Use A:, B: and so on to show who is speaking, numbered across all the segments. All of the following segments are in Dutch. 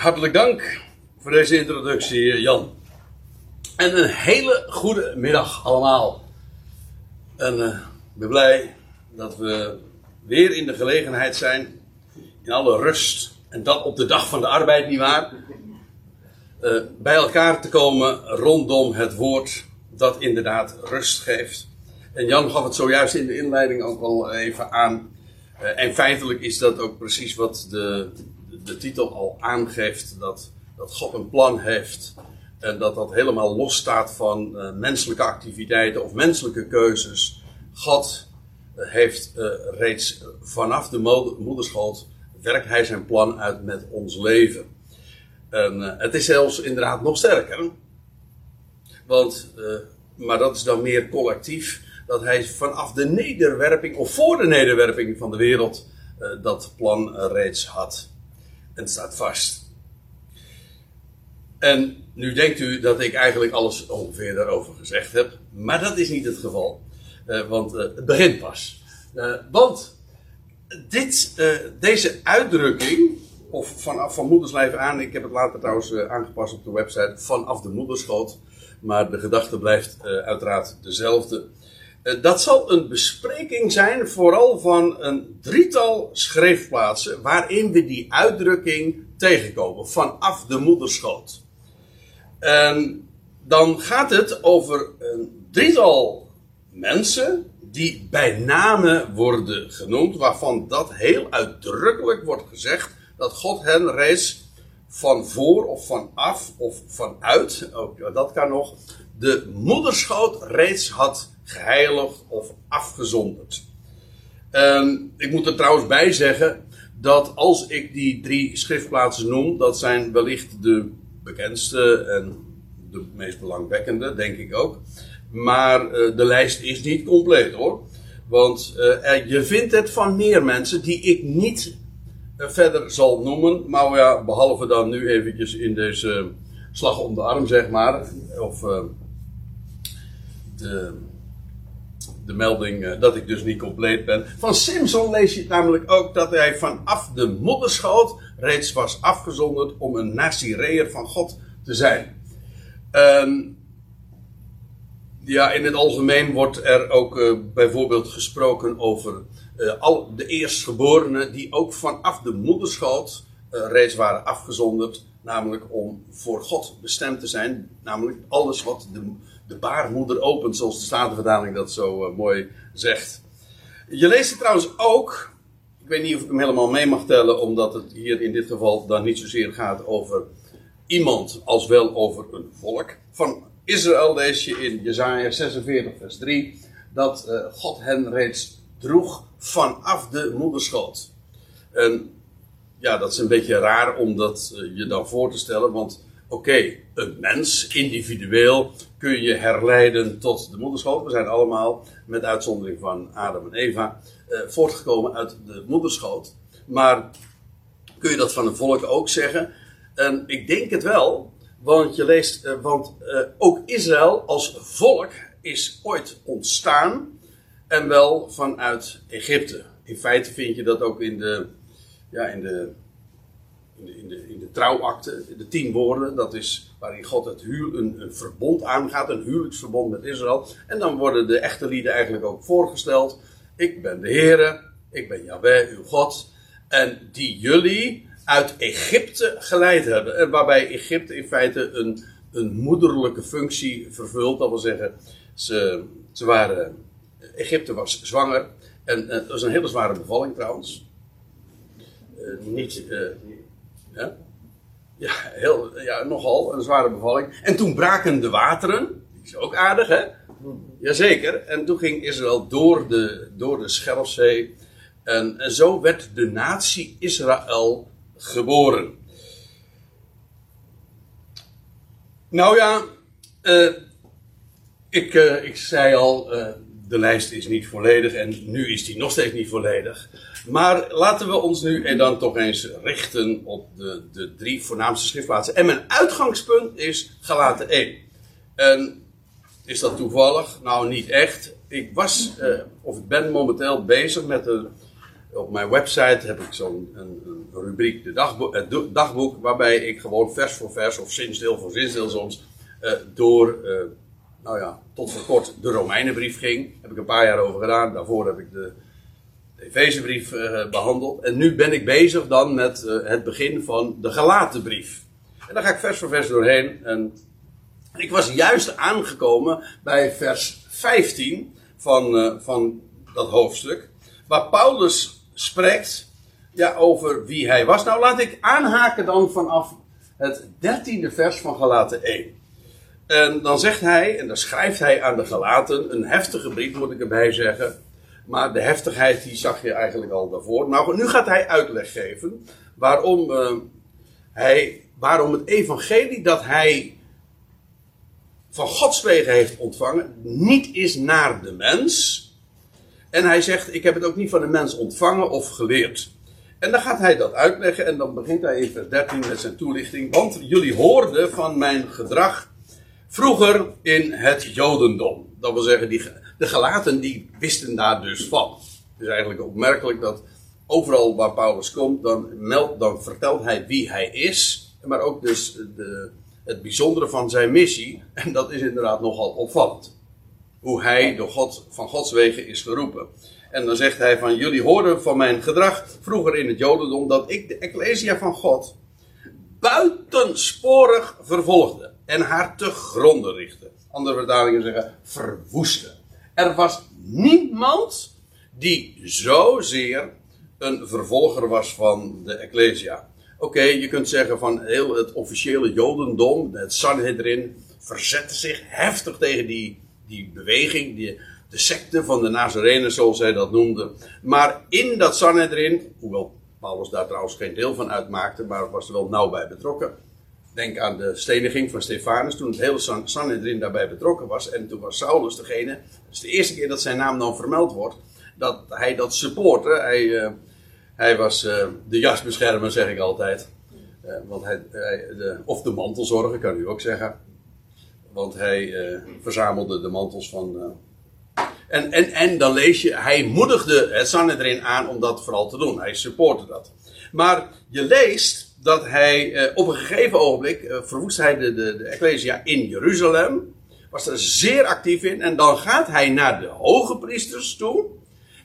A: Hartelijk dank voor deze introductie, Jan. En een hele goede middag allemaal. En uh, ik ben blij dat we weer in de gelegenheid zijn, in alle rust, en dat op de dag van de arbeid, nietwaar? Uh, bij elkaar te komen rondom het woord dat inderdaad rust geeft. En Jan gaf het zojuist in de inleiding ook al even aan. Uh, en feitelijk is dat ook precies wat de, de titel al aangeeft: dat, dat God een plan heeft. En dat dat helemaal los staat van uh, menselijke activiteiten of menselijke keuzes. God uh, heeft reeds vanaf de moederschoot werkt hij zijn plan uit met ons leven. En het is zelfs inderdaad nog sterker. Want, maar dat is dan meer collectief dat hij vanaf de nederwerping, of voor de nederwerping van de wereld, dat plan reeds had. En het staat vast. En nu denkt u dat ik eigenlijk alles ongeveer daarover gezegd heb, maar dat is niet het geval. Uh, want het begint pas. want dit, deze uitdrukking, of vanaf van moederslijf aan, ik heb het later trouwens aangepast op de website, vanaf de moederschoot, maar de gedachte blijft uiteraard dezelfde. Eh, dat zal een bespreking zijn, vooral van een drietal schriftplaatsen, waarin we die uitdrukking tegenkomen, vanaf de moederschoot. En dan gaat het over een drietal mensen die bij name worden genoemd, waarvan dat heel uitdrukkelijk wordt gezegd dat God hen reeds van voor of van af of vanuit, ook dat kan nog, de moederschoot reeds had geheiligd of afgezonderd. Um, ik moet er trouwens bij zeggen dat als ik die drie schriftplaatsen noem, dat zijn wellicht de bekendste en de meest belangwekkende, denk ik ook. Maar uh, de lijst is niet compleet hoor. Want uh, je vindt het van meer mensen die ik niet verder zal noemen. Maar ja, behalve dan nu eventjes in deze slag om de arm, zeg maar. Of de de melding uh, dat ik dus niet compleet ben. Van Simpson lees je namelijk ook dat hij vanaf de modderschoot reeds was afgezonderd om een Nazireër van God te zijn. Um, ja, in het algemeen wordt er ook uh, bijvoorbeeld gesproken over uh, al de eerstgeborenen die ook vanaf de moederschoot reeds waren afgezonderd. Namelijk om voor God bestemd te zijn. Namelijk alles wat de, de baarmoeder opent, zoals de Statenverdaling dat zo uh, mooi zegt. Je leest het trouwens ook. Ik weet niet of ik hem helemaal mee mag tellen, omdat het hier in dit geval dan niet zozeer gaat over iemand als wel over een volk. Van Israël lees je in Jesaja 46, vers 3 dat uh, God hen reeds droeg vanaf de moederschoot. En ja, dat is een beetje raar om dat uh, je dan voor te stellen, want oké, een mens, individueel, kun je herleiden tot de moederschoot. We zijn allemaal, met uitzondering van Adam en Eva, uh, voortgekomen uit de moederschoot. Maar kun je dat van een volk ook zeggen? En ik denk het wel, want je leest, uh, want ook Israël als volk is ooit ontstaan en wel vanuit Egypte. In feite vind je dat ook in de, ja, in de in de, in de, trouwakte, de tien woorden, dat is waarin God het een verbond aangaat, een huwelijksverbond met Israël. En dan worden de echte lieden eigenlijk ook voorgesteld. Ik ben de Heere, ik ben Yahweh, uw God, en die jullie uit Egypte geleid hebben. En waarbij Egypte in feite een, een moederlijke functie vervult, dat wil zeggen, ze, ze waren, Egypte was zwanger, en het was een hele zware bevalling trouwens. Uh, niet, ja, ja, heel, ja, nogal een zware bevalling. En toen braken de wateren. Is ook aardig, hè? Jazeker. En toen ging Israël door de, door de Schelfzee. En, en zo werd de natie Israël geboren. Nou ja, ik, ik zei al, de lijst is niet volledig en nu is die nog steeds niet volledig. Maar laten we ons nu en dan toch eens richten op de, de drie voornaamste schriftplaatsen. En mijn uitgangspunt is Galaten 1. En is dat toevallig? Nou, niet echt. Ik was, uh, of ik ben momenteel bezig met een, op mijn website heb ik zo'n een, een rubriek, de dagboek, het dagboek, waarbij ik gewoon vers voor vers of zinsdeel voor zinsdeel soms uh, door, nou ja, tot voor kort de Romeinenbrief ging. Heb ik een paar jaar over gedaan. Daarvoor heb ik de, de Efezebrief uh, behandeld. En nu ben ik bezig dan met het begin van de Galatenbrief. En daar ga ik vers voor vers doorheen. En ik was juist aangekomen bij vers 15 van, van dat hoofdstuk. Waar Paulus spreekt ja, over wie hij was. Nou, laat ik aanhaken dan vanaf het dertiende vers van Galaten 1. En dan zegt hij, en dan schrijft hij aan de Galaten, een heftige brief moet ik erbij zeggen. Maar de heftigheid die zag je eigenlijk al daarvoor. Nou, nu gaat hij uitleg geven waarom, uh, hij, waarom het evangelie dat hij van Gods wegen heeft ontvangen, niet is naar de mens. En hij zegt, ik heb het ook niet van de mens ontvangen of geleerd. En dan gaat hij dat uitleggen en dan begint hij in vers 13 met zijn toelichting. Want jullie hoorden van mijn gedrag vroeger in het Jodendom. Dat wil zeggen, die, de gelaten die wisten daar dus van. Het is eigenlijk opmerkelijk dat overal waar Paulus komt, dan, meldt, dan vertelt hij wie hij is. Maar ook dus de, het bijzondere van zijn missie. En dat is inderdaad nogal opvallend. Hoe hij door God, van Gods wegen is geroepen. En dan zegt hij van jullie hoorden van mijn gedrag vroeger in het Jodendom dat ik de Ecclesia van God buitensporig vervolgde en haar te gronden richtte. Andere vertalingen zeggen verwoestte. Er was niemand die zozeer een vervolger was van de Ecclesia. Oké, je kunt zeggen van heel het officiële Jodendom, het Sanhedrin, verzette zich heftig tegen die, die beweging, die, de secte van de Nazarenen, zoals zij dat noemden. Maar in dat Sanhedrin, hoewel Paulus daar trouwens geen deel van uitmaakte, maar was er wel nauw bij betrokken. Denk aan de steniging van Stefanus, toen het hele Sanhedrin daarbij betrokken was. En toen was Saulus degene, het is de eerste keer dat zijn naam dan vermeld wordt, dat hij dat supportte. Hij, uh, hij was uh, de jasbeschermer, zeg ik altijd. Uh, want hij, hij de, of de mantelzorger, kan u ook zeggen. Want hij verzamelde de mantels van en, en, en dan lees je, hij moedigde het Sanhedrin aan om dat vooral te doen. Hij supportte dat. Maar je leest dat hij eh, op een gegeven ogenblik, eh, verwoest hij de, de, de Ecclesia in Jeruzalem. Was er zeer actief in. En dan gaat hij naar de hoge priesters toe.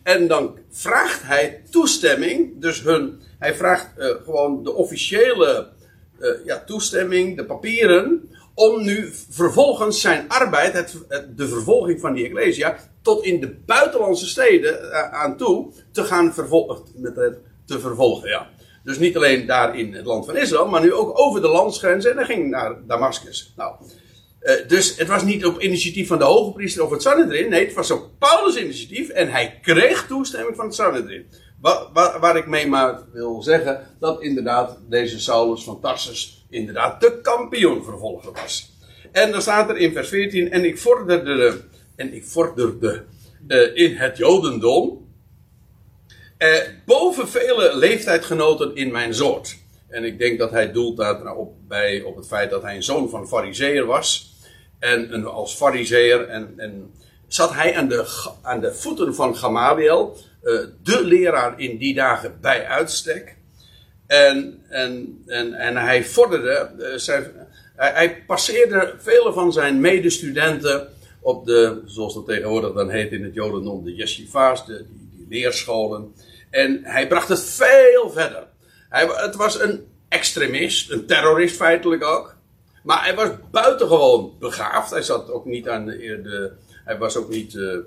A: En dan vraagt hij toestemming. Dus hun, hij vraagt uh, gewoon de officiële uh, ja, toestemming, de papieren. Om nu vervolgens zijn arbeid, het, de vervolging van die Ecclesia, tot in de buitenlandse steden uh, aan toe te gaan vervolgen. Het, te vervolgen, ja. Dus niet alleen daar in het land van Israël, maar nu ook over de landsgrenzen. En hij ging naar Damascus. Nou, uh, dus het was niet op initiatief van de hoge priester of het Sanhedrin. Nee, het was op Paulus' initiatief. En hij kreeg toestemming van het Sanhedrin. Waar, waar, waar, ik mee maar wil zeggen dat inderdaad deze Saulus van Tarsus inderdaad de kampioen vervolger was. En dan staat er in vers 14: En ik vorderde en ik vorderde uh, in het Jodendom uh, boven vele leeftijdgenoten in mijn soort. En ik denk dat hij doelt daar op, bij op het feit dat hij een zoon van fariseer was. En, als fariseer en, en zat hij aan de, aan de voeten van Gamaliel, uh, de leraar in die dagen bij uitstek. En, en, en, en hij vorderde, zijn, hij, hij, passeerde vele van zijn medestudenten op de, zoals dat tegenwoordig dan heet in het Jodendom, de yeshiva's, de, die, die leerscholen. En hij bracht het veel verder. Hij, het was een extremist, een terrorist feitelijk ook. Maar hij was buitengewoon begaafd. Hij zat ook niet aan de. hij was ook niet uh, uh,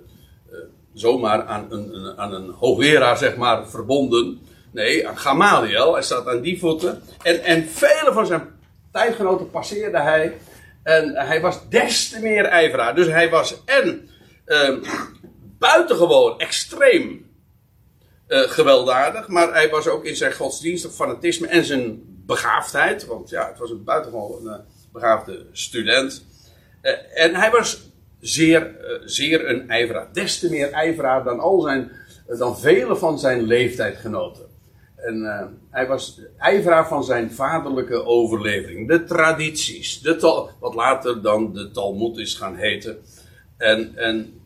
A: zomaar aan een, een, aan een zeg maar, verbonden. Nee, aan Gamaliel. Hij zat aan die voeten. En, en vele van zijn tijdgenoten passeerde hij. En hij was des te meer ijveraar. Dus hij was en uh, buitengewoon extreem uh, gewelddadig. Maar hij was ook in zijn godsdienstig fanatisme en zijn begaafdheid. Want ja, het was een buitengewoon uh, begaafde student. Uh, en hij was zeer, zeer een ijveraar. Des te meer ijveraar dan al zijn, dan vele van zijn leeftijdgenoten. En hij was ijveraar van zijn vaderlijke overlevering. De tradities. De tal, wat later dan de Talmud is gaan heten. En, en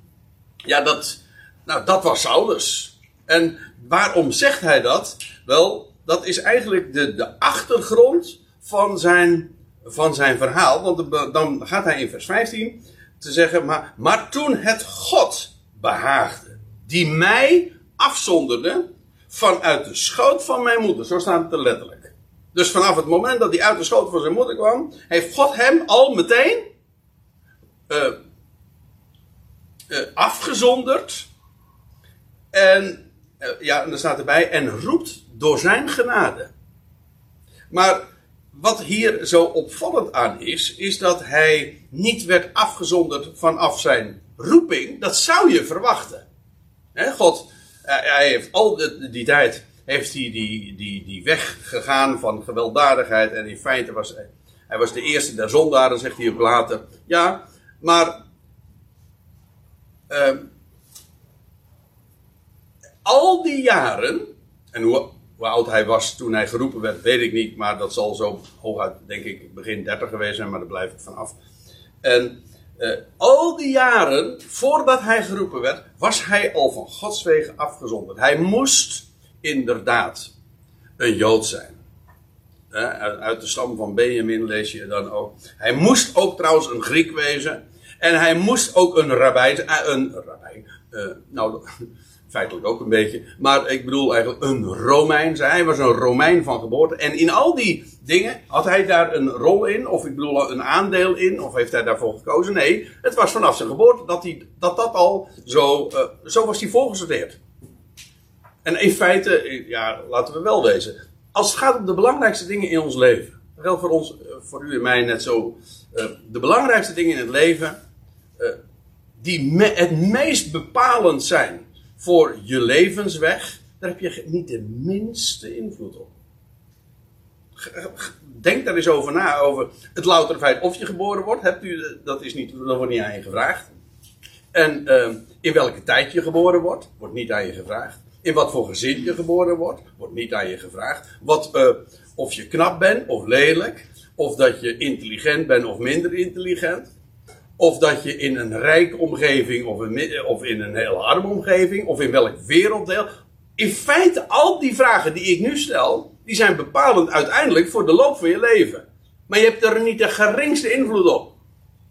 A: ja, dat, nou, dat was Saulus. En waarom zegt hij dat? Wel, dat is eigenlijk de, de achtergrond van zijn, van zijn verhaal. Want dan gaat hij in vers 15 te zeggen: maar, maar toen het God behaagde, die mij afzonderde vanuit de schoot van mijn moeder. Zo staat het er letterlijk. Dus vanaf het moment dat hij uit de schoot van zijn moeder kwam, heeft God hem al meteen uh, uh, afgezonderd. En ja, en dan staat erbij, en roept door zijn genade. Maar wat hier zo opvallend aan is, is dat hij niet werd afgezonderd vanaf zijn roeping. Dat zou je verwachten. God, hij heeft al die tijd heeft hij die, die, die weg gegaan van gewelddadigheid. En in feite was hij, was de eerste der zondaren, zegt hij ook later. Ja, maar uh, al die jaren, en hoe, hoe, oud hij was toen hij geroepen werd, weet ik niet, maar dat zal zo hooguit, denk ik, begin 30 geweest zijn, maar daar blijf ik vanaf. En uh, al die jaren voordat hij geroepen werd, was hij al van Gods wegen afgezonderd. Hij moest inderdaad een Jood zijn. Uh, uit de stam van Benjamin lees je dan ook. Hij moest ook trouwens een Griek wezen. En hij moest ook een rabbijn. Uh, een rabbijn. nou, feitelijk ook een beetje. Maar ik bedoel eigenlijk een Romein. Hij was een Romein van geboorte. En in al die dingen had hij daar een rol in, of ik bedoel een aandeel in, of heeft hij daarvoor gekozen? Nee, het was vanaf zijn geboorte dat hij, dat, dat al zo, uh, zo was hij voorgesorteerd. En in feite, ja, laten we wel wezen. Als het gaat om de belangrijkste dingen in ons leven. Dat geldt voor ons, eh, voor u en mij net zo. De belangrijkste dingen in het leven. Die me, het meest bepalend zijn voor je levensweg, daar heb je niet de minste invloed op. Denk daar eens over na, over het loutere feit of je geboren wordt. Hebt u, dat, is niet, dat wordt niet aan je gevraagd. En uh, in welke tijd je geboren wordt, wordt niet aan je gevraagd. In wat voor gezin je geboren wordt, wordt niet aan je gevraagd. Wat, uh, of je knap bent of lelijk. Of dat je intelligent bent of minder intelligent. Of dat je in een rijke omgeving of, een, of in een heel arme omgeving, of in welk werelddeel. In feite, al die vragen die ik nu stel, die zijn bepalend uiteindelijk voor de loop van je leven. Maar je hebt er niet de geringste invloed op.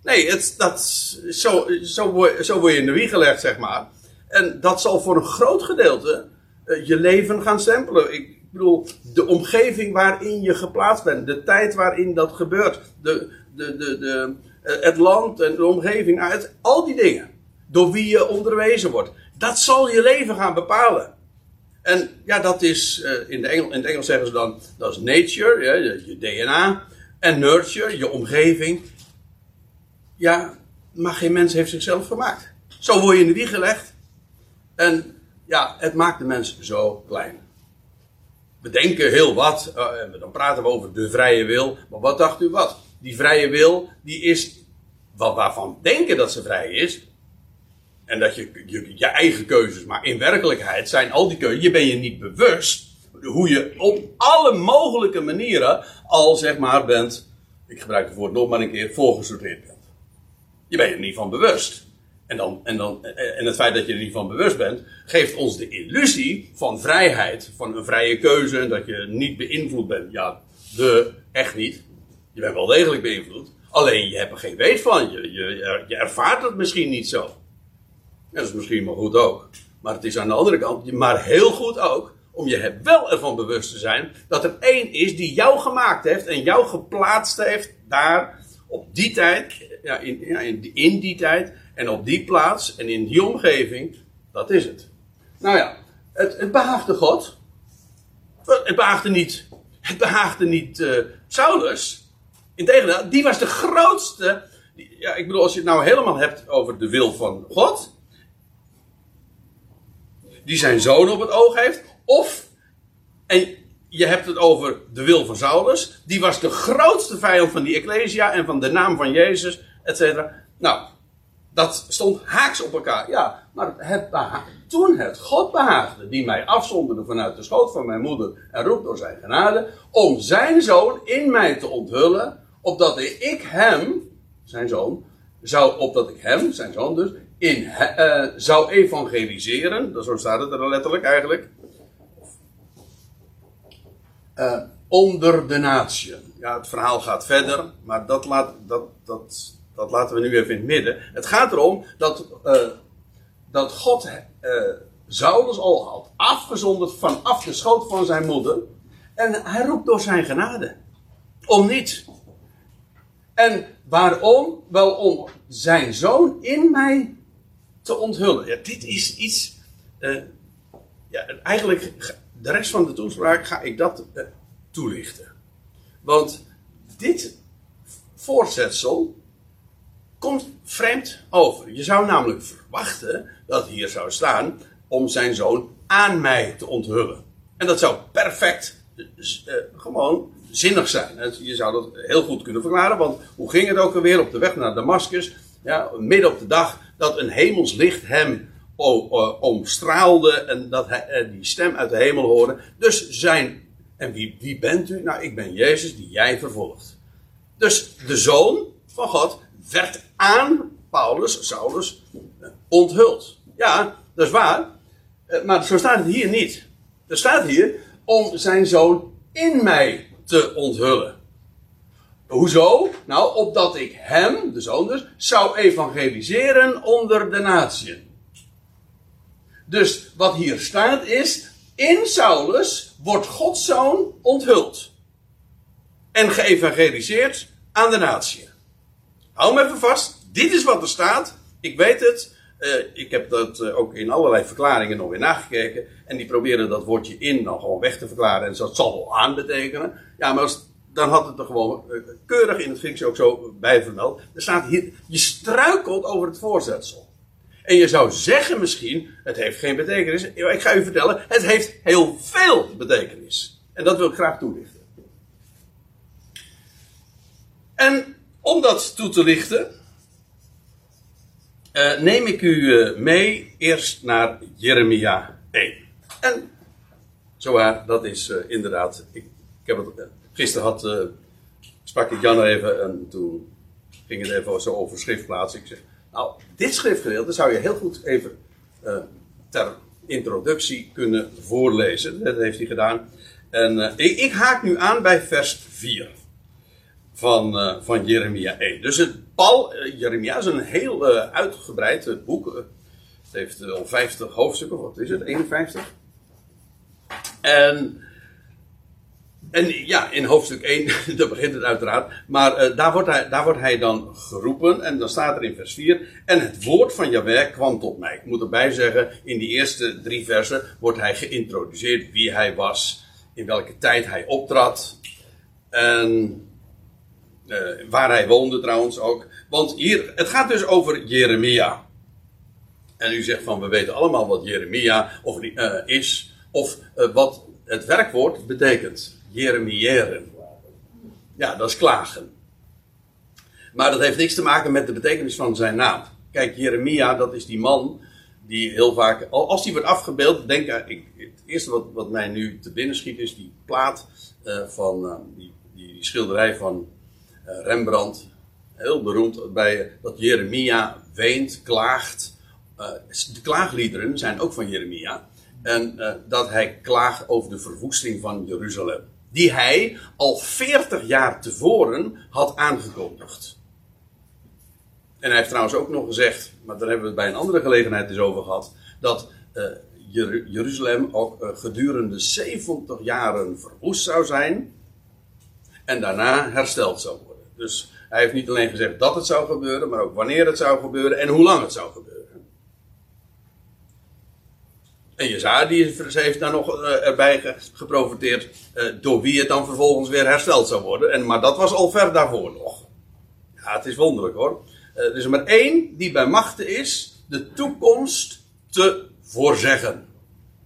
A: Nee, het, dat, zo, zo, word, zo je in de wieg gelegd, zeg maar. En dat zal voor een groot gedeelte uh, je leven gaan stempelen. Ik bedoel, de omgeving waarin je geplaatst bent, de tijd waarin dat gebeurt, de, de, de, de, eh, het land en de omgeving, uit, al die dingen. Door wie je onderwezen wordt. Dat zal je leven gaan bepalen. En ja, dat is, uh, in, de in het Engels zeggen ze dan, dat is nature, je, je DNA. En nurture, je omgeving. Ja, maar geen mens heeft zichzelf gemaakt. Zo word je in de wieg gelegd. En ja, het maakt de mens zo klein. We denken heel wat, uh, dan praten we over de vrije wil. Maar wat dacht u wat? Die vrije wil, die is wat waarvan denken dat ze vrij is. En dat je, je eigen keuzes, maar in werkelijkheid zijn al die keuzes, je ben je niet bewust hoe je op alle mogelijke manieren al zeg maar bent, ik gebruik het woord nog maar een keer, voorgesorteerd bent. Je bent er niet van bewust. En, dan, en, dan, en het feit dat je er niet van bewust bent, geeft ons de illusie van vrijheid, van een vrije keuze, en dat je niet beïnvloed bent. Ja, de, echt niet. Je bent wel degelijk beïnvloed. Alleen je hebt er geen weet van. Je, je, je ervaart het misschien niet zo. Dat is misschien maar goed ook. Maar het is aan de andere kant, maar heel goed ook, om je wel ervan bewust te zijn dat er één is die jou gemaakt heeft en jou geplaatst heeft daar op die tijd, ja, in, ja, in, die tijd en op die plaats en in die omgeving. Dat is het. Nou ja, het, behaagde God. Het behaagde niet, het behaagde niet uh, Saulus. Integendeel, die was de grootste. Ja, ik bedoel, als je het nou helemaal hebt over de wil van God. Die zijn zoon op het oog heeft. Of, en je hebt het over de wil van Saulus. Die was de grootste vijand van die Ecclesia en van de naam van Jezus, et. Nou, dat stond haaks op elkaar. Ja, maar het toen het God behaagde, die mij afzonderde vanuit de schoot van mijn moeder en roept door zijn genade, om zijn zoon in mij te onthullen, opdat ik hem, zijn zoon, zou, opdat ik hem, zijn zoon dus, in, uh, zou evangeliseren, zo staat het er letterlijk eigenlijk, uh, onder de natie. Ja, het verhaal gaat verder, maar dat, laat, dat, dat, dat laten we nu even in het midden. Het gaat erom dat, uh, dat God Saulus al had afgezonderd vanaf de schoot van zijn moeder. En hij roept door zijn genade. Om niets. En waarom? Wel om zijn zoon in mij te onthullen. Ja, dit is iets. Uh, ja, eigenlijk, de rest van de toespraak ga ik dat uh, toelichten. Want dit voorzetsel komt vreemd over. Je zou namelijk verwachten dat hier zou staan om zijn zoon aan mij te onthullen. En dat zou perfect, uh, gewoon zinnig zijn. Je zou dat heel goed kunnen verklaren, want hoe ging het ook alweer op de weg naar Damascus? Ja, midden op de dag dat een hemelslicht hem omstraalde en dat hij eh, die stem uit de hemel hoorde. Dus zijn, en wie, wie bent u? Nou, ik ben Jezus die jij vervolgt. Dus de zoon van God werd aan Paulus, Saulus, onthuld. Ja, dat is waar. Eh, maar zo staat het hier niet. Er staat hier om zijn zoon in mij te onthullen. Hoezo? Nou, opdat ik hem, de zoon dus, zou evangeliseren onder de natieën. Dus wat hier staat is, in Saulus wordt Gods zoon onthuld. En geëvangeliseerd aan de natie. Hou me even vast, dit is wat er staat. Ik weet het, uh, ik heb dat uh, ook in allerlei verklaringen nog weer nagekeken. En die proberen dat woordje in dan gewoon weg te verklaren. En dat zal wel aan betekenen. Ja, maar dan had het er gewoon uh, keurig in het Grieks ook zo bij vermeld. Er staat hier, je struikelt over het voorzetsel. En je zou zeggen misschien, het heeft geen betekenis. Ik ga u vertellen, het heeft heel veel betekenis. En dat wil ik graag toelichten. En om dat toe te lichten, uh, neem ik u uh, mee eerst naar Jeremia 1. En zowaar, dat is uh, inderdaad. Ik, ik, heb het, gisteren had, sprak ik Jan even en toen ging het even zo over schriftplaatsen. Ik zeg, nou, dit schriftgedeelte zou je heel goed even ter introductie kunnen voorlezen. Dat heeft hij gedaan. En ik, ik haak nu aan bij vers 4 van, van Jeremia 1. Dus het Paul, uh, Jeremia is een heel uh, uitgebreid boek. het heeft wel 50 hoofdstukken, wat is het? 51? En, en ja, in hoofdstuk 1, daar begint het uiteraard. Maar daar, wordt hij, daar wordt hij dan geroepen. En dan staat er in vers 4. En het woord van Jahweh kwam tot mij. Ik moet erbij zeggen, in die eerste drie versen wordt hij geïntroduceerd wie hij was. In welke tijd hij optrad. En waar hij woonde trouwens ook. Want hier, het gaat dus over Jeremia. En u zegt van, we weten allemaal wat Jeremia of, uh, is. Of uh, wat het werkwoord betekent. Jeremiëren. Ja, dat is klagen. Maar dat heeft niks te maken met de betekenis van zijn naam. Kijk, Jeremia, dat is die man die heel vaak, als die wordt afgebeeld, denk ik, het eerste wat, wat mij nu te binnen schiet is die plaat van die, die, schilderij van eh, Rembrandt, heel beroemd bij dat Jeremia weent, klaagt. Uh, de klaagliederen zijn ook van Jeremia. En uh, dat hij klaagt over de verwoesting van Jeruzalem. Die hij al 40 jaar tevoren had aangekondigd. En hij heeft trouwens ook nog gezegd, maar daar hebben we het bij een andere gelegenheid eens over gehad, dat uh, Jeruzalem ook gedurende 70 jaren verwoest zou zijn en daarna hersteld zou worden. Dus hij heeft niet alleen gezegd dat het zou gebeuren, maar ook wanneer het zou gebeuren en hoe lang het zou gebeuren. En Jezaja die heeft daar nog uh, erbij geprofiteerd uh, door wie het dan vervolgens weer hersteld zou worden. En, maar dat was al ver daarvoor nog. Ja, het is wonderlijk hoor. Uh, er is maar één die bij machten is de toekomst te voorzeggen.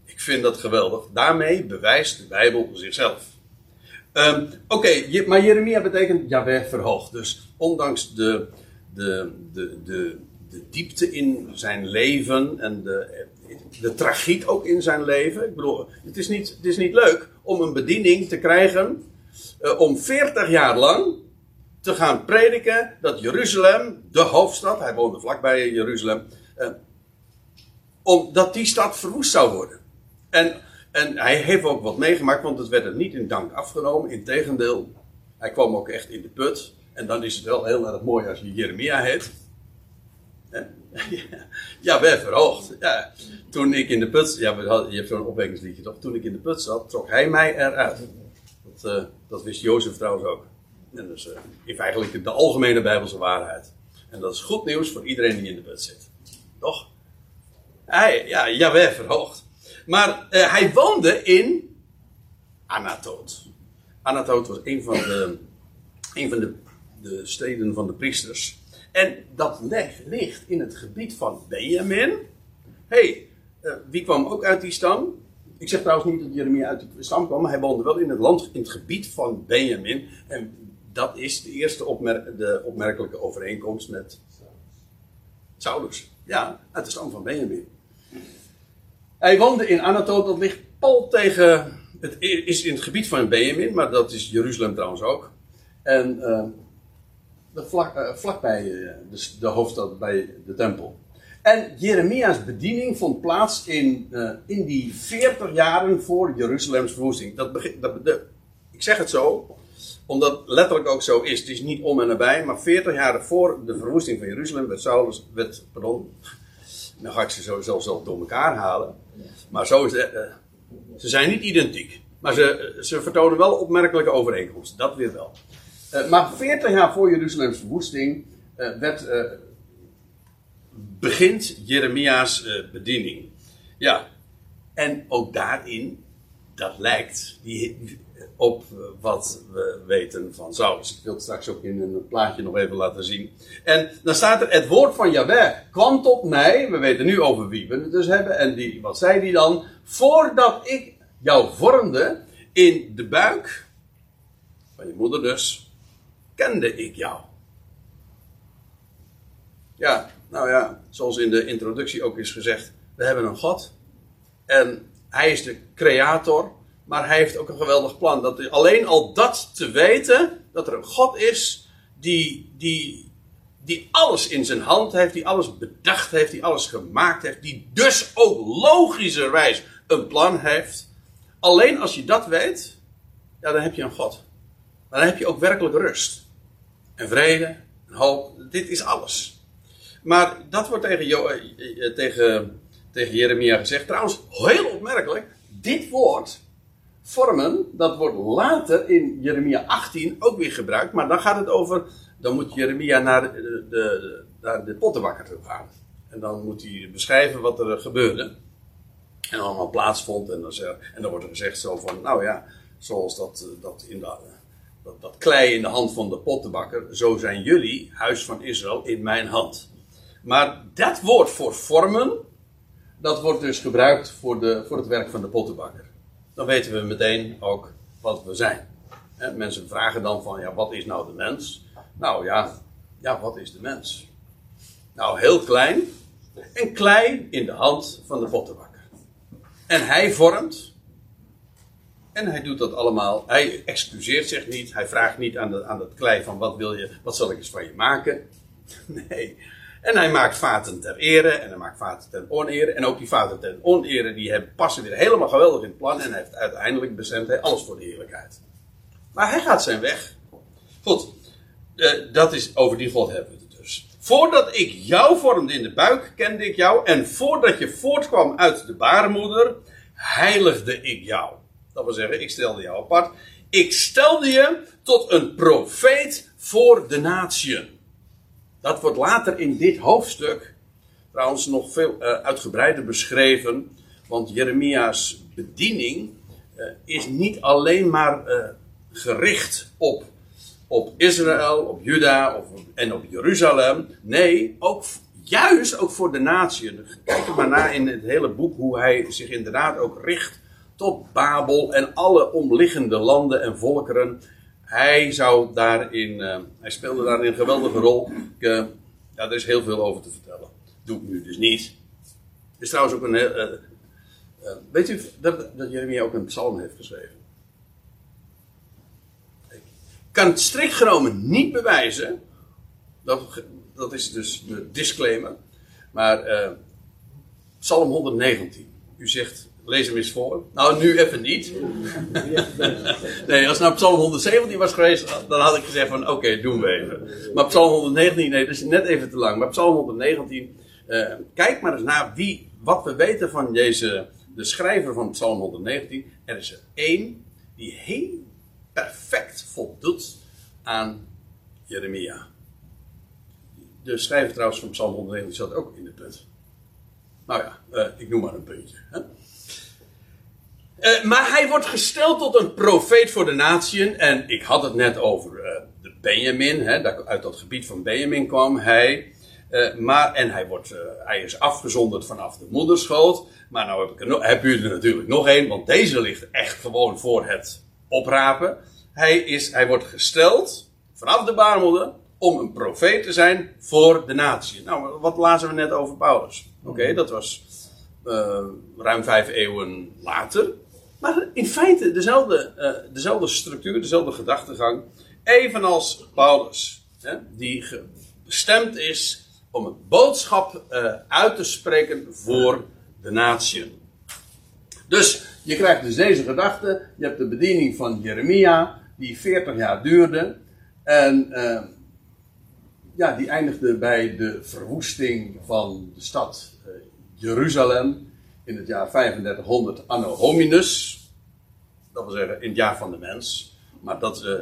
A: Ik vind dat geweldig. Daarmee bewijst de Bijbel zichzelf. Um, Oké, maar Jeremia betekent Jaweh verhoogd. Dus ondanks de, de, de, de, de diepte in zijn leven en de, de tragiek ook in zijn leven. Ik bedoel, het is niet, het is niet leuk om een bediening te krijgen uh, om 40 jaar lang te gaan prediken dat Jeruzalem, de hoofdstad, hij woonde vlakbij Jeruzalem, Uh, omdat die stad verwoest zou worden. En, en hij heeft ook wat meegemaakt, want het werd er niet in dank afgenomen. Integendeel, hij kwam ook echt in de put. En dan is het wel heel erg mooi als je Jeremia heet. Ja, werd verhoogd. Ja, toen ik in de put, ja, je hebt zo'n opwekkingsliedje toch? Toen ik in de put zat, trok hij mij eruit. Dat, uh, dat wist Jozef trouwens ook. En dus uh, is eigenlijk de algemene Bijbelse waarheid. En dat is goed nieuws voor iedereen die in de put zit. Toch? Hij, ja, Jawel verhoogd. Maar uh, hij woonde in Anatoot. Anatoot was een van de, van de, de steden van de priesters. En dat ligt in het gebied van Benjamin. hey, uh, wie kwam ook uit die stam? Ik zeg trouwens niet dat Jeremia uit die stam kwam, maar hij woonde wel in het land, in het gebied van Benjamin. En dat is de eerste opmer de opmerkelijke overeenkomst met Saulus. Ja, uit de stam van Benjamin. Hij woonde in Anatoot, dat ligt pal tegen. Het is in het gebied van Benjamin, maar dat is Jeruzalem trouwens ook. En uh, vlak, uh, vlakbij uh, de, hoofdstad, bij de tempel. En Jeremia's bediening vond plaats in, in die 40 jaren voor Jeruzalems verwoesting. Dat dat, ik zeg het zo, omdat het letterlijk ook zo is. Het is niet om en nabij, maar 40 jaar voor de verwoesting van Jeruzalem werd Saulus, werd, pardon, dan ga ik ze zelfs door elkaar halen. Maar zo is het, uh, ze zijn niet identiek. Maar ze, ze vertonen wel opmerkelijke overeenkomsten. Dat weer wel. Uh, maar 40 jaar voor Jeruzalems verwoesting uh, werd, begint Jeremia's bediening. Ja, en ook daarin, dat lijkt, die, op wat we weten van Saulus. Ik wil het straks ook in een plaatje nog even laten zien. En dan staat er: Het woord van Yahweh kwam tot mij. We weten nu over wie we het dus hebben. En die, wat zei die dan? Voordat ik jou vormde in de buik van je moeder dus, kende ik jou. Ja, nou ja, zoals in de introductie ook is gezegd, we hebben een God. En hij is de creator maar hij heeft ook een geweldig plan. Dat, alleen al dat te weten, dat er een God is die, die, die alles in zijn hand heeft, die alles bedacht heeft, die alles gemaakt heeft, die dus ook logischerwijs een plan heeft. Alleen als je dat weet, ja, dan heb je een God. Maar dan heb je ook werkelijk rust. En vrede, en hoop. Dit is alles. Maar dat wordt tegen, jo eh, eh, tegen, tegen Jeremia gezegd. Trouwens, heel opmerkelijk. Dit woord vormen, dat wordt later in Jeremia 18 ook weer gebruikt, maar dan gaat het over, dan moet Jeremia naar de, de, naar de pottenbakker toe gaan. En dan moet hij beschrijven wat er gebeurde. En allemaal plaatsvond. En dan, en dan wordt er gezegd zo van, nou ja, zoals dat, dat, in dat, dat klei in de hand van de pottenbakker, zo zijn jullie, huis van Israël, in mijn hand. Maar dat woord voor vormen, dat wordt dus gebruikt voor, de, voor het werk van de pottenbakker dan weten we meteen ook wat we zijn. mensen vragen dan van, ja, wat is nou de mens? Nou ja, ja, wat is de mens? Nou, heel klein en klein in de hand van de pottenbakker. En hij vormt. En hij doet dat allemaal. Hij excuseert zich niet. Hij vraagt niet aan, de, aan het klei van wat wil je, wat zal ik eens van je maken? Nee, en hij maakt vaten ter ere en hij maakt vaten ten onere. En ook die vaten ten onere die hebben, passen weer helemaal geweldig in het plan. En hij heeft uiteindelijk bestemt hij alles voor de heerlijkheid. Maar hij gaat zijn weg. Goed, uh, dat is, over die God hebben we het dus. Voordat ik jou vormde in de buik, kende ik jou. En voordat je voortkwam uit de baarmoeder, heiligde ik jou. Dat wil zeggen, ik stelde jou apart. Ik stelde je tot een profeet voor de natieën. Dat wordt later in dit hoofdstuk trouwens nog veel uh, uitgebreider beschreven. Want Jeremia's bediening uh, is niet alleen maar uh, gericht op, op Israël, op Juda of, en op Jeruzalem. Nee, ook juist ook voor de natie. Kijk maar naar in het hele boek hoe hij zich inderdaad ook richt tot Babel en alle omliggende landen en volkeren hij daarin, uh, hij speelde daarin een geweldige rol. Ik, uh, ja, er is heel veel over te vertellen. Doe ik nu dus niet. Er is trouwens ook een uh, weet u dat, dat Jeremia ook een psalm heeft geschreven? Ik kan het strikt genomen niet bewijzen. Dat, dat is dus de disclaimer. Maar eh, Psalm 119. U zegt, lees hem eens voor. Nou, nu even niet. nee, als nou Psalm 117 was geweest, dan had ik gezegd van oké, doen we even. Maar Psalm 119, nee, dat is net even te lang. Maar Psalm 119, eh, kijk maar eens naar wie, wat we weten van deze, de schrijver van Psalm 119. Er is er één die heel perfect voldoet aan Jeremia. De schrijver trouwens van Psalm 119 zat ook in het punt. Nou ja, uh, ik noem maar een puntje. Hè? Uh, maar hij wordt gesteld tot een profeet voor de natieën. En ik had het net over uh, de Benjamin. Hè, uit dat gebied van Benjamin kwam hij. maar, en hij, wordt, hij is afgezonderd vanaf de moederschoot. Maar nou heb, ik er heb u natuurlijk nog één. Want deze ligt echt gewoon voor het oprapen. Hij, is, hij wordt gesteld vanaf de baarmoeder om een profeet te zijn voor de natie. Nou, wat lazen we net over Paulus? Oké, dat was uh, ruim vijf eeuwen later. Maar in feite dezelfde, uh, dezelfde structuur, dezelfde gedachtegang. Evenals Paulus, hè, die bestemd is om een boodschap uh, uit te spreken voor de natie. Dus je krijgt dus deze gedachte. Je hebt de bediening van Jeremia, die 40 jaar duurde. En uh, ja, die eindigde bij de verwoesting van de stad Jeruzalem in het jaar 3500 anno hominus. Dat wil zeggen in het jaar van de mens. Maar dat uh,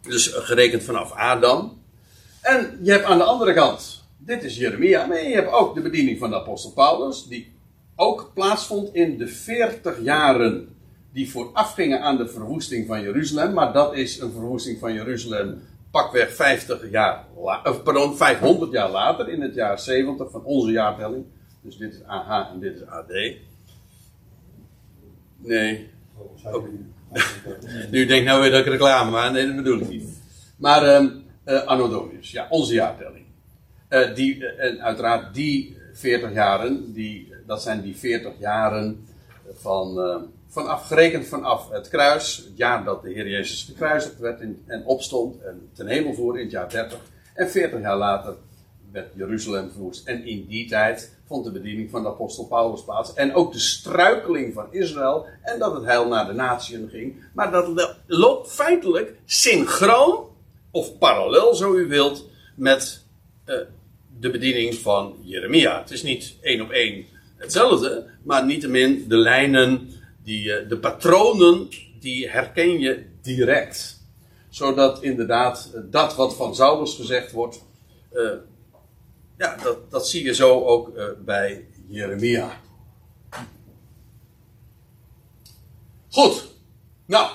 A: dus gerekend vanaf Adam. En je hebt aan de andere kant, dit is Jeremia, maar je hebt ook de bediening van de apostel Paulus, die ook plaatsvond in de 40 jaren die voorafgingen aan de verwoesting van Jeruzalem. Maar dat is een verwoesting van Jeruzalem pakweg 50 jaar, of pardon, 500 jaar later, in het jaar 70 van onze jaartelling. Dus dit is AH en dit is AD. Nee. Nu denk nou weer dat ik reclame maak. Nee, dat bedoel ik niet. Maar um, uh, ja, onze jaartelling. Uh, die, uh, en uiteraard die 40 jaren, die, dat zijn die 40 jaren van vanaf, gerekend vanaf het kruis, het jaar dat de Heer Jezus gekruisigd werd en opstond en ten hemel voerde in het jaar 30. En 40 jaar later werd Jeruzalem verwoest. En in die tijd vond de bediening van de apostel Paulus plaats. En ook de struikeling van Israël. En dat het heil naar de natieën ging. Maar dat loopt feitelijk synchroon, of parallel zo u wilt, met uh, de bediening van Jeremia. Het is niet één op één hetzelfde, maar niettemin de lijnen die, eh, de patronen, die herken je direct. Zodat inderdaad eh, dat wat van Saulus gezegd wordt, uh, ja, dat, dat zie je zo ook bij Jeremia. Goed, nou,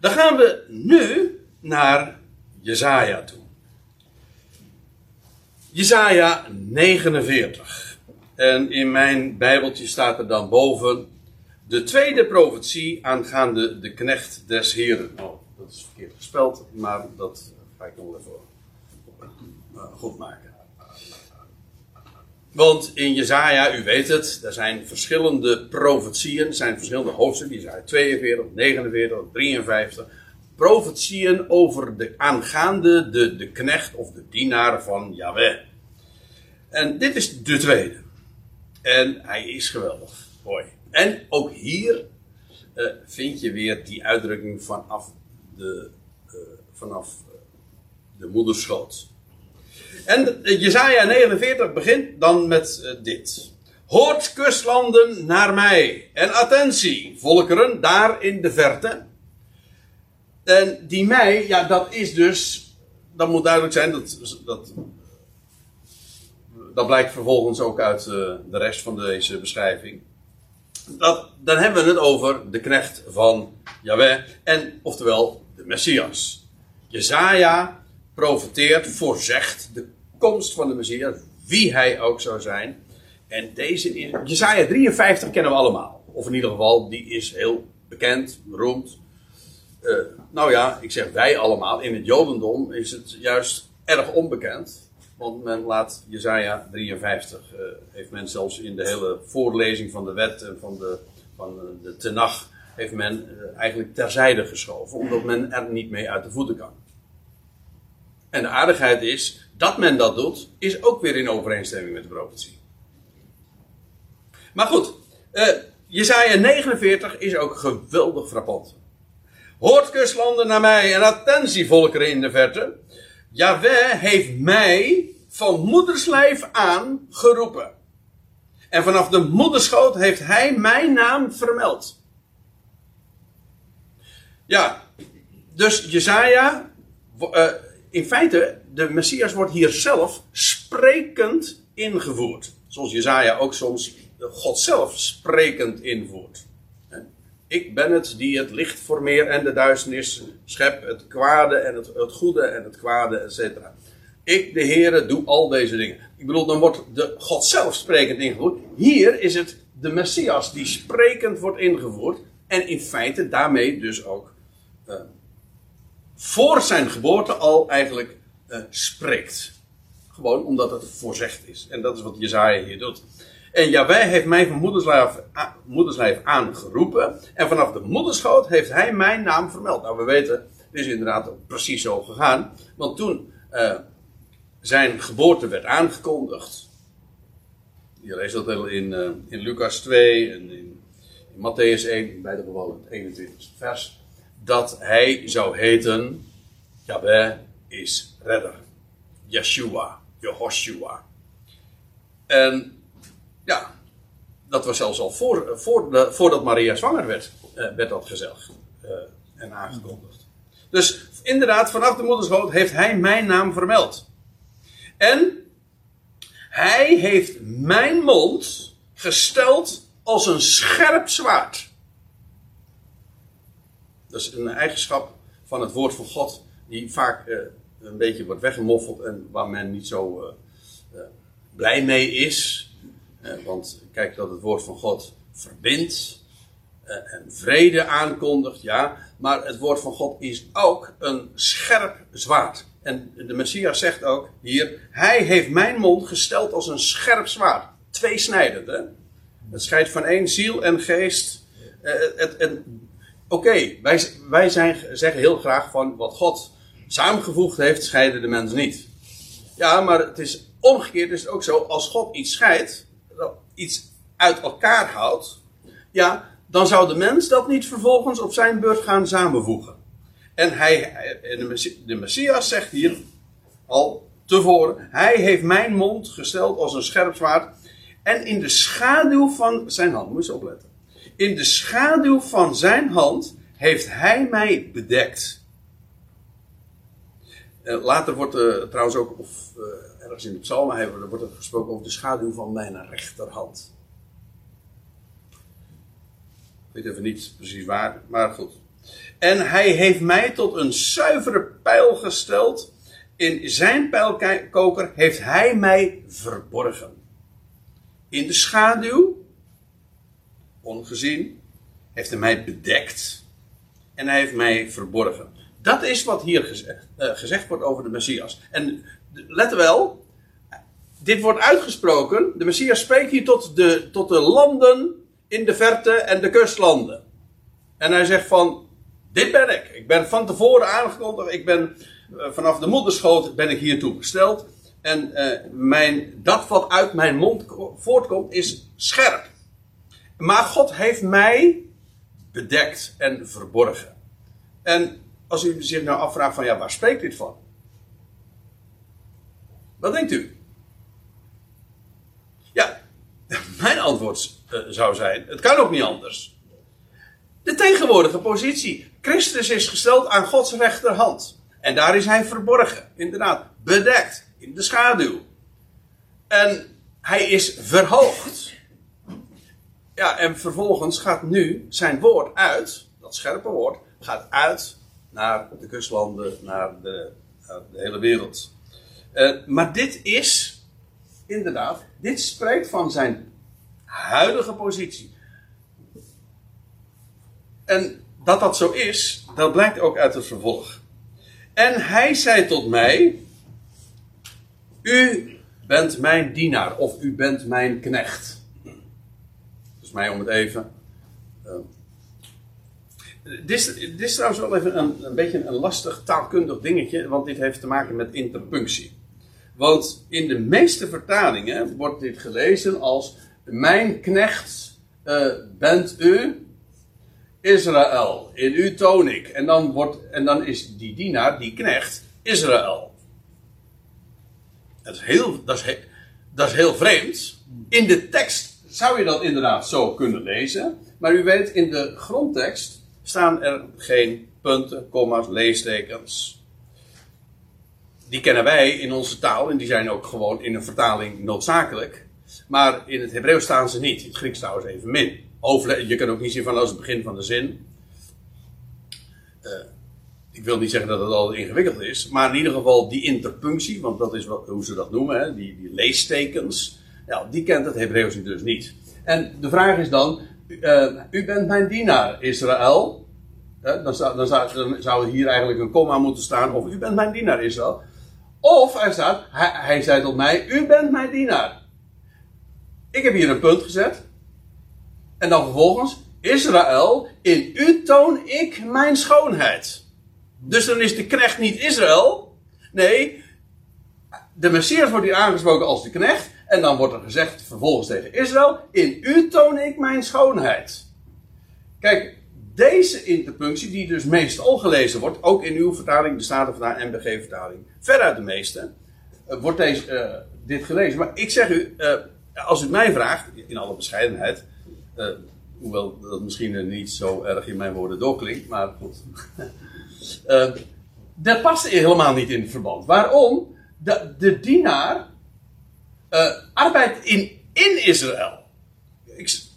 A: dan gaan we nu naar Jezaja toe. Jezaja 49. En in mijn bijbeltje staat er dan boven de tweede profetie aangaande de knecht des Heren. Oh, dat is verkeerd gespeld, maar dat ga ik nog even uh, goed maken. Want in Jezaja, u weet het, er zijn verschillende profetieën, er zijn verschillende hoofdstukken, die zijn 42, 49, 53. Profetieën over de aangaande de, de knecht of de dienaar van Yahweh. En dit is de tweede. En hij is geweldig. Mooi. En ook hier uh, vind je weer die uitdrukking vanaf de, uh, vanaf uh, de moederschoot. En Jesaja 49 begint dan met dit. Hoort kustlanden naar mij. En attentie, volkeren daar in de verte. En die mij, ja, dat is dus. Dat moet duidelijk zijn, dat, dat, dat blijkt vervolgens ook uit de rest van deze beschrijving dat, dan hebben we het over de knecht van Yahweh. En oftewel de Messias. Jezaja profeteert, voorzegt de komst van de Messias. Wie hij ook zou zijn. En deze, Jezaja 53 kennen we allemaal. Of in ieder geval, die is heel bekend, beroemd. Uh, nou ja, ik zeg wij allemaal. In het Jodendom is het juist erg onbekend. Want men laat Jezaja 53, uh, heeft men zelfs in de hele voorlezing van de wet en van de, van de tenach, heeft men uh, eigenlijk terzijde geschoven, omdat men er niet mee uit de voeten kan. En de aardigheid is, dat men dat doet, is ook weer in overeenstemming met de profetie. Maar goed, uh, Jezaja 49 is ook geweldig frappant. Hoort kustlanden naar mij en attentie volkeren in de verte. Jaweh heeft mij van moederslijf aan geroepen. En vanaf de moederschoot heeft hij mijn naam vermeld. Ja, dus Jezaja, uh, in feite, de Messias wordt hier zelf sprekend ingevoerd. Zoals Jezaja ook soms God zelf sprekend invoert. Ik ben het die het licht formeert en de duisternis schep, het kwade en het, het goede en het kwade, etc. Ik, de Heere, doe al deze dingen. Ik bedoel, dan wordt de God zelf sprekend ingevoerd. Hier is het de Messias die sprekend wordt ingevoerd. En in feite daarmee dus ook uh, voor zijn geboorte al eigenlijk uh, spreekt. Gewoon omdat het voorzegd is. En dat is wat Jezaja hier doet. En Jawij heeft mij van moederslijf, aangeroepen. En vanaf de moederschoot heeft hij mijn naam vermeld. Nou, we weten, het is inderdaad precies zo gegaan. Want toen uh, zijn geboorte werd aangekondigd. Je leest dat in, uh, in Lucas 2 en in, in Matthäus 1, in beide gevallen het 21 vers. Dat hij zou heten, Jaweh is redder. Yeshua, Jehoshua. En ja, dat was zelfs al voor, voor de, voordat Maria zwanger werd, uh, werd dat gezegd uh, en aangekondigd. Dus inderdaad, vanaf de moederschoot heeft hij mijn naam vermeld. En hij heeft mijn mond gesteld als een scherp zwaard. Dat is een eigenschap van het woord van God, die vaak een beetje wordt weggemoffeld en waar men niet zo blij mee is. Eh, want kijk dat het woord van God verbindt eh, en vrede aankondigt, ja. Maar het woord van God is ook een scherp zwaard. En de Messias zegt ook hier: Hij heeft mijn mond gesteld als een scherp zwaard. Tweesnijdend, hè? Het scheidt van één ziel en geest. Uh, Oké, wij, wij zijn, zeggen heel graag van wat God samengevoegd heeft, scheiden de mens niet. Ja, maar het is omgekeerd is het ook zo, als God iets scheidt, iets uit elkaar houdt, ja, dan zou de mens dat niet vervolgens op zijn beurt gaan samenvoegen. En hij, de Messias zegt hier al tevoren, hij heeft mijn mond gesteld als een scherp zwaard en in de schaduw van zijn hand, moet je opletten, in de schaduw van zijn hand heeft hij mij bedekt. Eh, later wordt er trouwens ook, of uh, ergens in de psalmen wordt er gesproken over de schaduw van mijn rechterhand. Ik weet even niet precies waar, maar goed. En hij heeft mij tot een zuivere pijl gesteld. In zijn pijlkoker heeft hij mij verborgen. In de schaduw, ongezien, heeft hij mij bedekt. En hij heeft mij verborgen. Dat is wat hier gezegd, uh, gezegd wordt over de Messias. En let wel, dit wordt uitgesproken. De Messias spreekt hier tot de, tot de landen in de verte en de kustlanden. En hij zegt van, dit ben ik. Ik ben van tevoren aangekondigd. Ik ben uh, vanaf de moederschoot ben ik hiertoe gesteld. En uh, mijn, dat wat uit mijn mond voortkomt is scherp. Maar God heeft mij bedekt en verborgen. En als u zich nou afvraagt van ja, waar spreekt dit van? Wat denkt u? Ja, mijn antwoord uh, zou zijn: het kan ook niet anders. De tegenwoordige positie. Christus is gesteld aan Gods rechterhand. En daar is hij verborgen, inderdaad, bedekt, in de schaduw. En hij is verhoogd. Ja, en vervolgens gaat nu zijn woord uit, dat scherpe woord, gaat uit naar de kustlanden, naar de, de hele wereld. Uh, maar dit is, inderdaad, dit spreekt van zijn huidige positie. En dat dat zo is, dat blijkt ook uit het vervolg. En hij zei tot mij: U bent mijn dienaar, of u bent mijn knecht. Dus mij om het even. Uh, dit, is, trouwens wel even een, een beetje een lastig taalkundig dingetje, want dit heeft te maken met interpunctie. Want in de meeste vertalingen wordt dit gelezen als: Mijn knecht uh, bent u, Israël. In u toon ik. En dan, wordt, en dan is die dienaar, die knecht, Israël. Dat is heel, dat is, dat is heel vreemd. In de tekst zou je dat inderdaad zo kunnen lezen. Maar u weet, in de grondtekst staan er geen punten, komma's, leestekens. Die kennen wij in onze taal en die zijn ook gewoon in een vertaling noodzakelijk. Maar in het Hebreeuws staan ze niet. In het Grieks trouwens even min. je kan ook niet zien van als het begin van de zin. Uh, ik wil niet zeggen dat het al ingewikkeld is, maar in ieder geval die interpunctie, want dat is wat, hoe ze dat noemen, hè, die, die leestekens, ja, die kent het Hebreeuws dus niet. En de vraag is dan, uh, u bent mijn dienaar, Israël. Dan, zou, dan, zou, dan, zou, hier eigenlijk een komma moeten staan, of u bent mijn dienaar, Israël. Of er staat, hij, hij zei tot mij, u bent mijn dienaar. Ik heb hier een punt gezet. En dan vervolgens, Israël, in u toon ik mijn schoonheid. Dus dan is de knecht niet Israël. Nee, de Messias wordt hier aangesproken als de knecht. En dan wordt er gezegd vervolgens tegen Israël: In u toon ik mijn schoonheid. Kijk, deze interpunctie, die dus meestal gelezen wordt, ook in uw vertaling, de Statenvertaling en BG-vertaling, veruit de meeste, uh, wordt deze, uh, dit gelezen. Maar ik zeg u, uh, als u mij vraagt, in alle bescheidenheid, hoewel dat misschien niet zo erg in mijn woorden doorklinkt, maar goed. Dat past helemaal niet in het verband. Waarom? De, de dienaar arbeidt in, in Israël.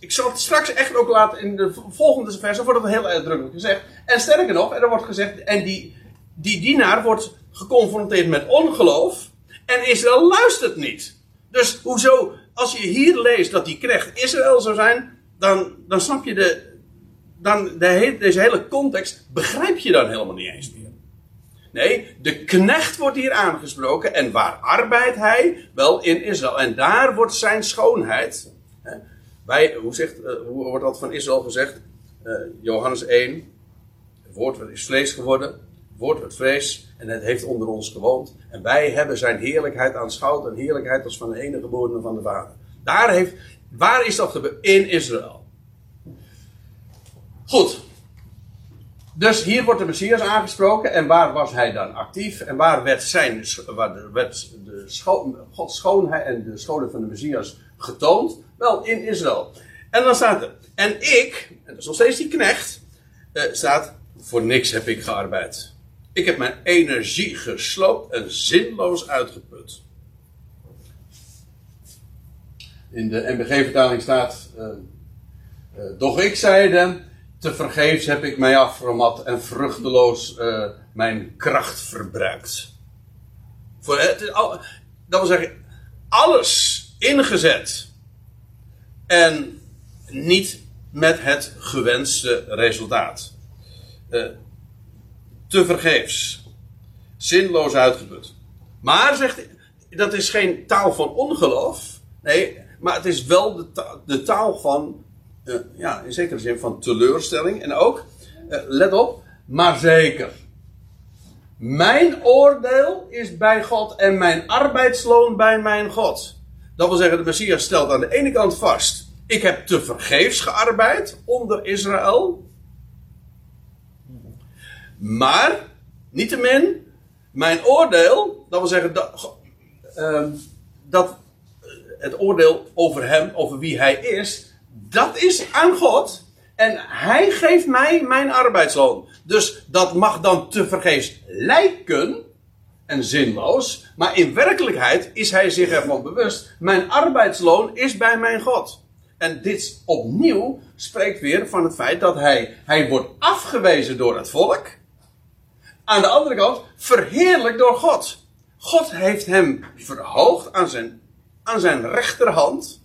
A: Ik, zal het straks echt ook laten in de volgende verse, wordt het heel uitdrukkelijk gezegd. En sterker nog, er wordt gezegd, en die, die dienaar wordt geconfronteerd met ongeloof. En Israël luistert niet. Dus hoezo, als je hier leest dat die knecht Israël zou zijn, dan, dan snap je de, dan de deze hele context begrijp je dan helemaal niet eens meer. Nee, de knecht wordt hier aangesproken. En waar arbeidt hij? Wel in Israël. En daar wordt zijn schoonheid. Wij, hoe, zegt, eh, hoe wordt dat van Israël gezegd? Uh, Johannes 1. Het woord is vlees geworden. Het woord wordt vlees. En het heeft onder ons gewoond. En wij hebben zijn heerlijkheid aanschouwd. Een heerlijkheid als van de enige geboren van de Vader. Daar heeft, waar is dat gebeurd? In Israël. Goed. Dus hier wordt de Messias aangesproken. En waar was hij dan actief? En waar werd, zijn, waar werd de scho Gods schoonheid en de schoonheid van de Messias getoond? Wel, in Israël. En dan staat er. En ik, en dat is nog steeds die knecht, eh, staat. Voor niks heb ik gearbeid. Ik heb mijn energie gesloopt en zinloos uitgeput. In de NBG-vertaling staat. Uh, uh, doch ik zeide te vergeefs heb ik mij afgemat en vruchteloos mijn kracht verbruikt. Voor het, dat wil zeggen, alles ingezet. En niet met het gewenste resultaat. Uh, te vergeefs. Zinloos uitgeput. Maar zegt dat is geen taal van ongeloof. Nee, maar het is wel de taal, van uh, ja, in zekere zin van teleurstelling. En ook, uh, let op, maar zeker. Mijn oordeel is bij God en mijn arbeidsloon bij mijn God. Dat wil zeggen, de Messias stelt aan de ene kant vast: ik heb te vergeefs gearbeid onder Israël. Maar, niettemin, mijn oordeel, dat wil zeggen dat, uh, dat het oordeel over hem, over wie hij is, dat is aan God. En hij geeft mij mijn arbeidsloon. Dus dat mag dan te vergeefs lijken en zinloos. Maar in werkelijkheid is hij zich ervan bewust. Mijn arbeidsloon is bij mijn God. En dit opnieuw spreekt weer van het feit dat hij, hij wordt afgewezen door het volk. Aan de andere kant verheerlijk door God. God heeft hem verhoogd aan zijn, aan zijn rechterhand.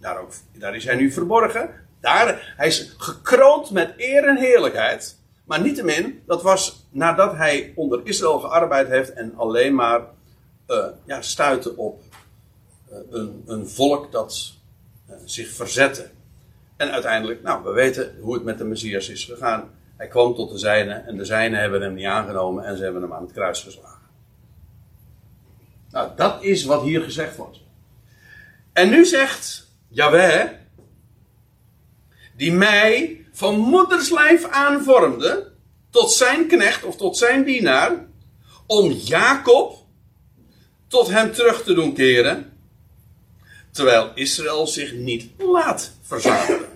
A: Daar, ook, daar is hij nu verborgen. Daar, hij is gekroond met eer en heerlijkheid. Maar niettemin, dat was nadat hij onder Israël gearbeid heeft en alleen maar uh, ja, stuitte op uh, een, een, volk dat zich verzette. En uiteindelijk, nou, we weten hoe het met de Messias is gegaan. Hij kwam tot de zijnen en de zijnen hebben hem niet aangenomen en ze hebben hem aan het kruis geslagen. Nou, dat is wat hier gezegd wordt. En nu zegt Jaweh, die mij van moederslijf aanvormde, tot zijn knecht of tot zijn dienaar, om Jacob tot hem terug te doen keren, terwijl Israël zich niet laat verzamelen.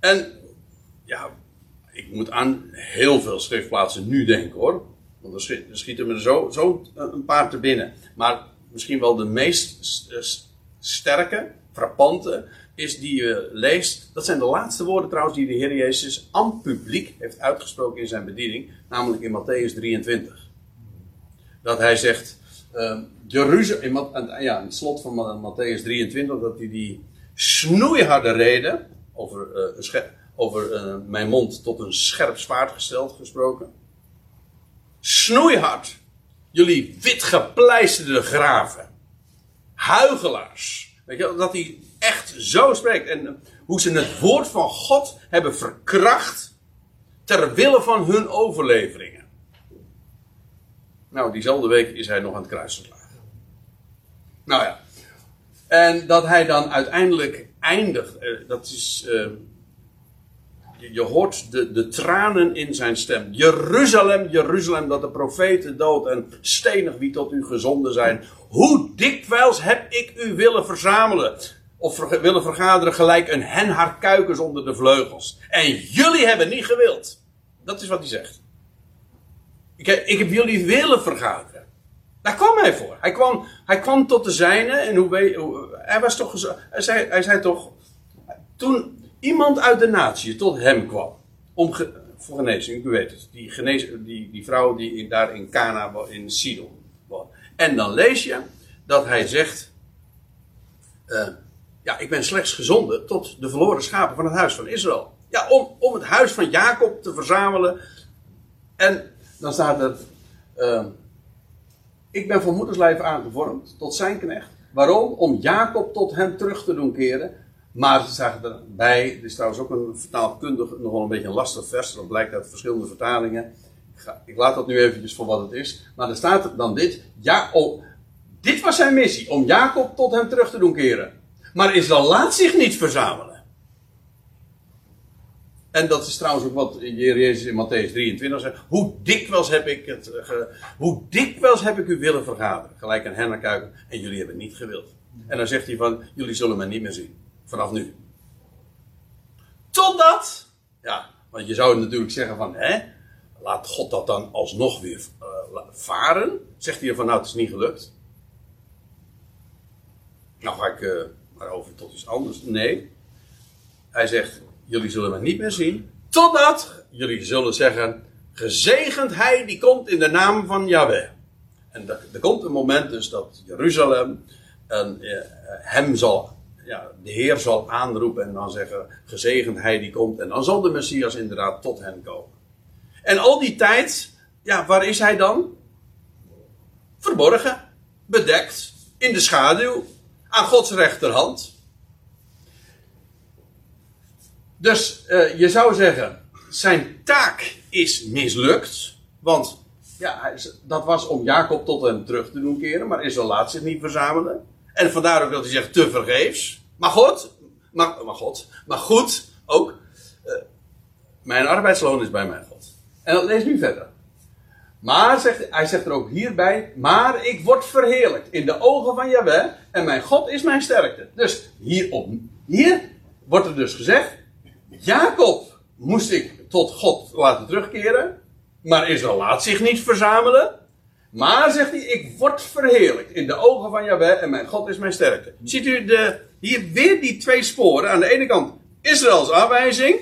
A: En ja, ik moet aan heel veel schriftplaatsen nu denken hoor. Want er schieten me zo, zo een paar te binnen. Maar misschien wel de meest sterke, frappante, is die je leest. Dat zijn de laatste woorden trouwens die de Heer Jezus aan publiek heeft uitgesproken in zijn bediening. Namelijk in Matthäus 23. Dat hij zegt, Jeruzalem, ja, in het slot van Matthäus 23, dat hij die snoeiharde reden over, uh, over uh, mijn mond tot een scherp zwaard gesteld gesproken. Snoeihard. Jullie witgepleisterde graven. Huigelaars. Weet je, dat hij echt zo spreekt. En hoe ze het woord van God hebben verkracht. ter wille van hun overleveringen. Nou, diezelfde week is hij nog aan het kruis geslagen. Nou ja. En dat hij dan uiteindelijk eindigt. Eh, dat is. Uh, je hoort de, de tranen in zijn stem. Jeruzalem, Jeruzalem, dat de profeten dood en stenig wie tot u gezonden zijn. Hoe dikwijls heb ik u willen verzamelen? Of willen vergaderen gelijk een hen haar kuikens onder de vleugels. En jullie hebben niet gewild. Dat is wat hij zegt. Ik heb, ik heb jullie willen vergaderen. Daar kwam hij voor. Hij kwam, hij kwam tot de zijne. En hoe, hoe hij was toch. Hij zei, hij zei toch. Toen iemand uit de natie tot hem kwam. Om voor genezing, u weet het. Die, genez, die, die vrouw die daar in Cana in Sidon was. En dan lees je dat hij zegt. Uh, ja, ik ben slechts gezonden tot de verloren schapen van het huis van Israël. Ja, om, om het huis van Jacob te verzamelen. En dan staat er. Uh, ik ben van moederslijf aangevormd tot zijn knecht. Waarom? Om Jacob tot hem terug te doen keren. Maar ze zagen erbij, dit is trouwens ook een vertaalkundig nog wel een beetje een lastig vers, dat blijkt uit verschillende vertalingen. Ik, ga, ik, laat dat nu eventjes voor wat het is. Maar er staat dan dit, ja, oh, dit was zijn missie, om Jacob tot hem terug te doen keren. Maar Israël laat zich niet verzamelen. En dat is trouwens ook wat Jezus in Matthäus 23 zegt. Hoe dikwijls heb ik het, hoe dikwijls heb ik u willen vergaderen. Gelijk een hennerkuiken. En jullie hebben niet gewild. En dan zegt hij van, jullie zullen mij niet meer zien. Vanaf nu. Totdat, ja, want je zou natuurlijk zeggen van, hè, laat God dat dan alsnog weer uh, varen. Zegt hij van, nou, het is niet gelukt. Nou ga ik uh, maar over tot iets anders. Nee. Hij zegt, jullie zullen me niet meer zien. Totdat jullie zullen zeggen, gezegend hij die komt in de naam van Yahweh. En er komt een moment dus dat Jeruzalem en, uh, hem zal ja, de Heer zal aanroepen en dan zeggen: gezegend hij die komt. En dan zal de Messias inderdaad tot hen komen. En al die tijd, ja, waar is hij dan? Verborgen, bedekt, in de schaduw, aan Gods rechterhand. Dus uh, je zou zeggen, zijn taak is mislukt. Want ja, dat was om Jacob tot hem terug te doen keren, maar Israël laat zich niet verzamelen. En vandaar ook dat hij zegt te vergeefs. Maar God, maar, maar God, maar goed ook. Uh, mijn arbeidsloon is bij mijn God. En dat leest nu verder. Maar zegt, hij zegt er ook hierbij, maar ik word verheerlijkt in de ogen van Jahweh en mijn God is mijn sterkte. Dus hierop, hier wordt er dus gezegd, Jacob moest ik tot God laten terugkeren, maar Israël laat zich niet verzamelen. Maar, zegt hij, ik word verheerlijkt in de ogen van Jahweh en mijn God is mijn sterkte. Ziet u de, hier weer die twee sporen. Aan de ene kant Israëls aanwijzing.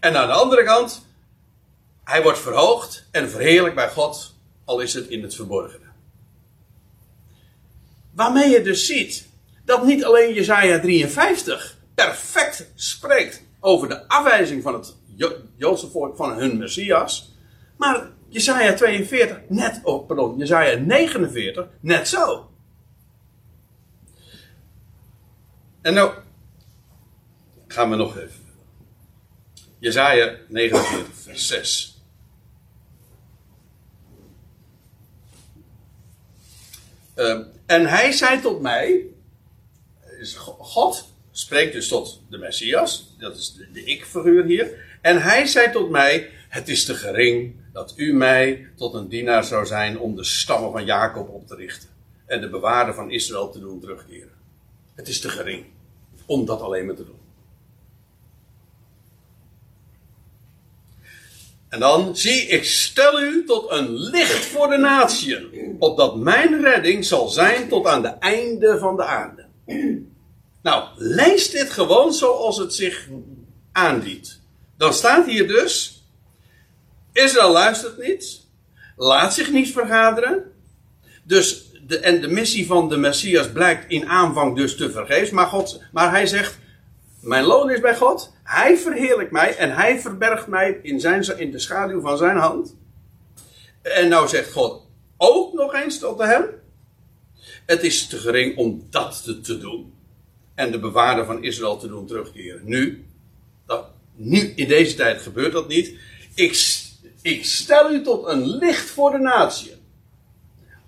A: En aan de andere kant, hij wordt verhoogd en verheerlijkt bij God, al is het in het verborgene. Waarmee je dus ziet dat niet alleen Jezaja 53 perfect spreekt over de afwijzing van het Joodse volk van hun Messias, maar Jezaja 42 net, oh pardon, Jezaja 49 net zo. En nou gaan we nog even. Jezaja 49, vers 6. Uh, en hij zei tot mij, God spreekt dus tot de Messias, dat is de, de ik-figuur hier. En hij zei tot mij, het is te gering dat u mij tot een dienaar zou zijn om de stammen van Jacob op te richten. En de bewaarder van Israël te doen terugkeren. Het is te gering om dat alleen maar te doen. En dan zie ik stel u tot een licht voor de natieën, opdat mijn redding zal zijn tot aan de einde van de aarde. Nou, lees dit gewoon zoals het zich aandient. Dan staat hier dus, Israël luistert niet, laat zich niet vergaderen. Dus de, en de missie van de Messias blijkt in aanvang dus te vergeefs. Maar, God, maar hij zegt, mijn loon is bij God. Hij verheerlijkt mij en hij verbergt mij in, zijn, in de schaduw van zijn hand. En nou zegt God ook nog eens tot hem. Het is te gering om dat te, te doen. En de bewaarder van Israël te doen terugkeren. Nu, dat, nu in deze tijd gebeurt dat niet. Ik, ik stel u tot een licht voor de natie.